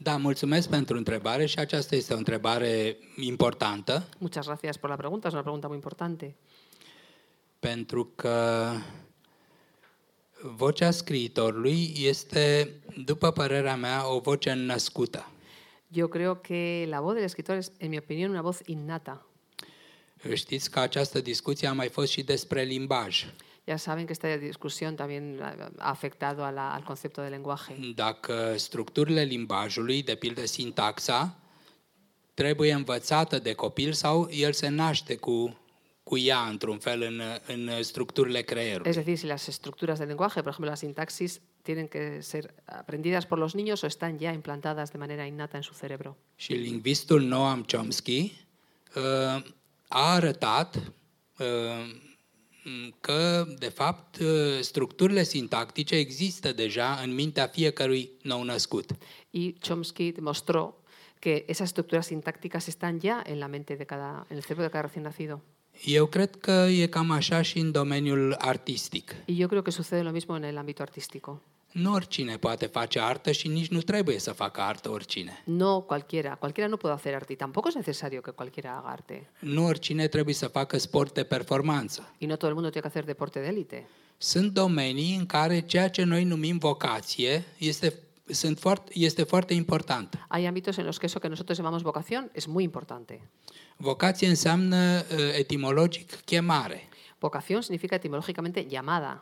Da, mulțumesc pentru întrebare și aceasta este o întrebare importantă Muchas gracias por la pregunta, es una pregunta muy importante. pentru că vocea scriitorului este, după părerea mea, o voce născută. Yo creo que la voz del escritor es, en mi opinión, una voz innata. Știți că această discuție a mai fost și despre limbaj. Ya saben que esta discusión también ha afectado a la- al concepto de lenguaje. Dacă structurile limbajului, de pildă sintaxa, trebuie învățată de copil sau el se naște cu, cu ea, într-un fel, în, în structurile creierului. Es decir, si las estructuras del lenguaje, por ejemplo la sintaxis, tienen que ser aprendidas por los niños o están ya implantadas de manera innata en su cerebro. Și Noam Chomsky uh, a arătat uh, că, de fapt, uh, structurile sintactice există deja în mintea fiecărui nou născut. Y Chomsky demostró que esas estructuras sintácticas están ya en la mente de cada, en el cerebro de cada recién nacido. Eu cred că e cam așa și în domeniul artistic. Y yo creo que sucede lo mismo en el ámbito artístico. Nu oricine poate face artă și nici nu trebuie să facă artă oricine. No cualquiera, cualquiera no puede hacer arte y tampoco es necesario que cualquiera haga arte. Nu oricine trebuie să facă sport de performanță. Y no todo el mundo tiene que hacer deporte de élite. Sunt domenii în care ceea ce noi numim vocație este, sunt foarte, este foarte important. Hay ámbitos en los que eso que nosotros llamamos vocación es muy importante. Vocație înseamnă uh, etimologic chemare. Vocación significa etimológicamente llamada.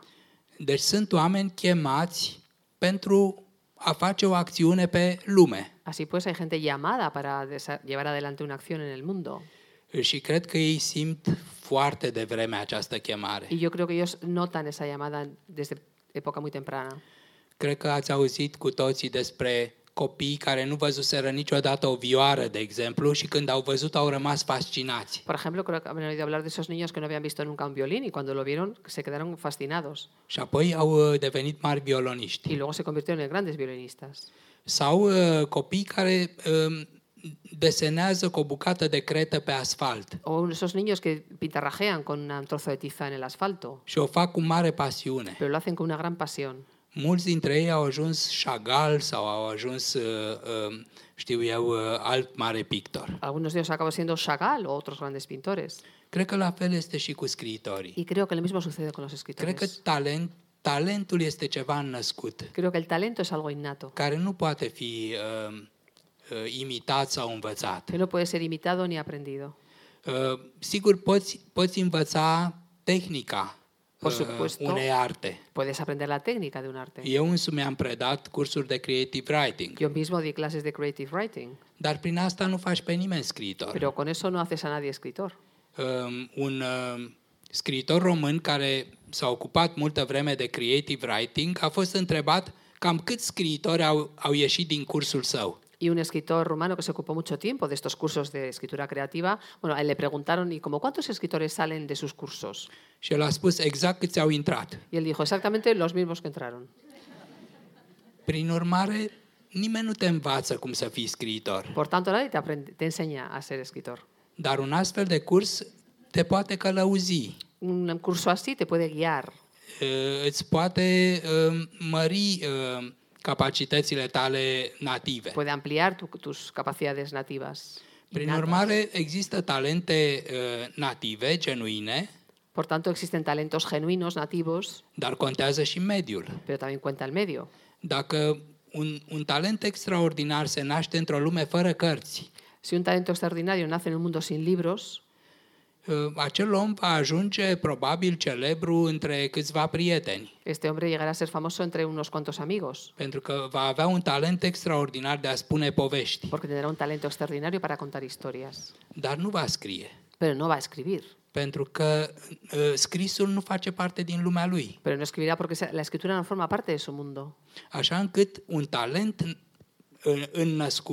Deci sunt oameni chemați pentru a face o acțiune pe lume. Así pues, hay gente llamada para desa- llevar adelante una acción en el mundo. Și cred că ei simt foarte devreme această chemare. Y yo creo que ellos notan esa llamada desde época muy temprana. Cred că ați auzit cu toții despre copii care nu văzuseră niciodată o vioară, de exemplu, și când au văzut au rămas fascinați. Por ejemplo, creo que han oído hablar de esos niños que no habían visto nunca un violín y cuando lo vieron se quedaron fascinados. Și apoi au uh, devenit mari violoniști. Y luego se convirtieron en grandes violinistas. Sau uh, copii care um, desenează cu o bucată de cretă pe asfalt O esos niños que pintarrajean con un trozo de tiza en el asfalto, și o fac cu mare pasiune. pero lo hacen con una gran pasión. Mulți dintre ei au ajuns Chagall sau au ajuns, uh, uh, știu eu, uh, alt mare pictor. Algunos de ellos acaban siendo Chagall o otros grandes pintores. Cred că la fel este și cu scriitorii. Y creo que lo mismo sucede con los Cred că escritores. talent, talentul este ceva născut, Creo que el talento es algo innato, care nu poate fi uh, uh, imitat sau învățat. que no puede ser imitado ni aprendido. Uh, sigur, poți, poți învăța tehnica Por uh, supuesto. unei arte. Puedes aprender la técnica de un arte. Eu însumi am predat cursuri de creative writing, Yo mismo di clases de creative writing, dar prin asta nu faci pe nimeni scriitor. pero con eso no haces a nadie escritor. Um, un uh, scriitor român care s-a ocupat multă vreme de creative writing a fost întrebat cam câți scriitori au, au ieșit din cursul său. Y un escritor rumano que se ocupó mucho tiempo de estos cursos de escritura creativa, bueno, a él le preguntaron, ¿y como cuántos escritores salen de sus cursos? Și el a spus exact câți au intrat. Y él dijo, exactamente los mismos que entraron. Prin urmare, nimeni nu te învață cum să fii scriitor, Por tanto, nadie te, aprende- te enseña a ser escritor. dar un astfel de curs te poate călăuzi, Un curso así te puede guiar, uh, îți poate uh, mări uh, capacitățile tale native. puede ampliar tu- tus capacidades nativas. Prin innatas. urmare, există talente uh, native, genuine, Por tanto, existen talentos genuinos, nativos, dar contează și mediul. pero también cuenta el medio. Dacă un, un talent extraordinar se naște într-o lume fără cărți, Si un talento extraordinario nace en un mundo sin libros, uh, acel om va ajunge probabil celebru între câțiva prieteni, este hombre llegará a ser famoso entre unos cuantos amigos, pentru că va avea un talent extraordinar de a spune povești, porque tendrá un talento extraordinario para contar historias, dar nu va scrie, pero no va a escribir. pentru că uh, scrisul nu face parte din lumea lui. Pero no escribirá porque esa- la escritura no forma parte de su mundo. Așa încât un talent uh, înnăscut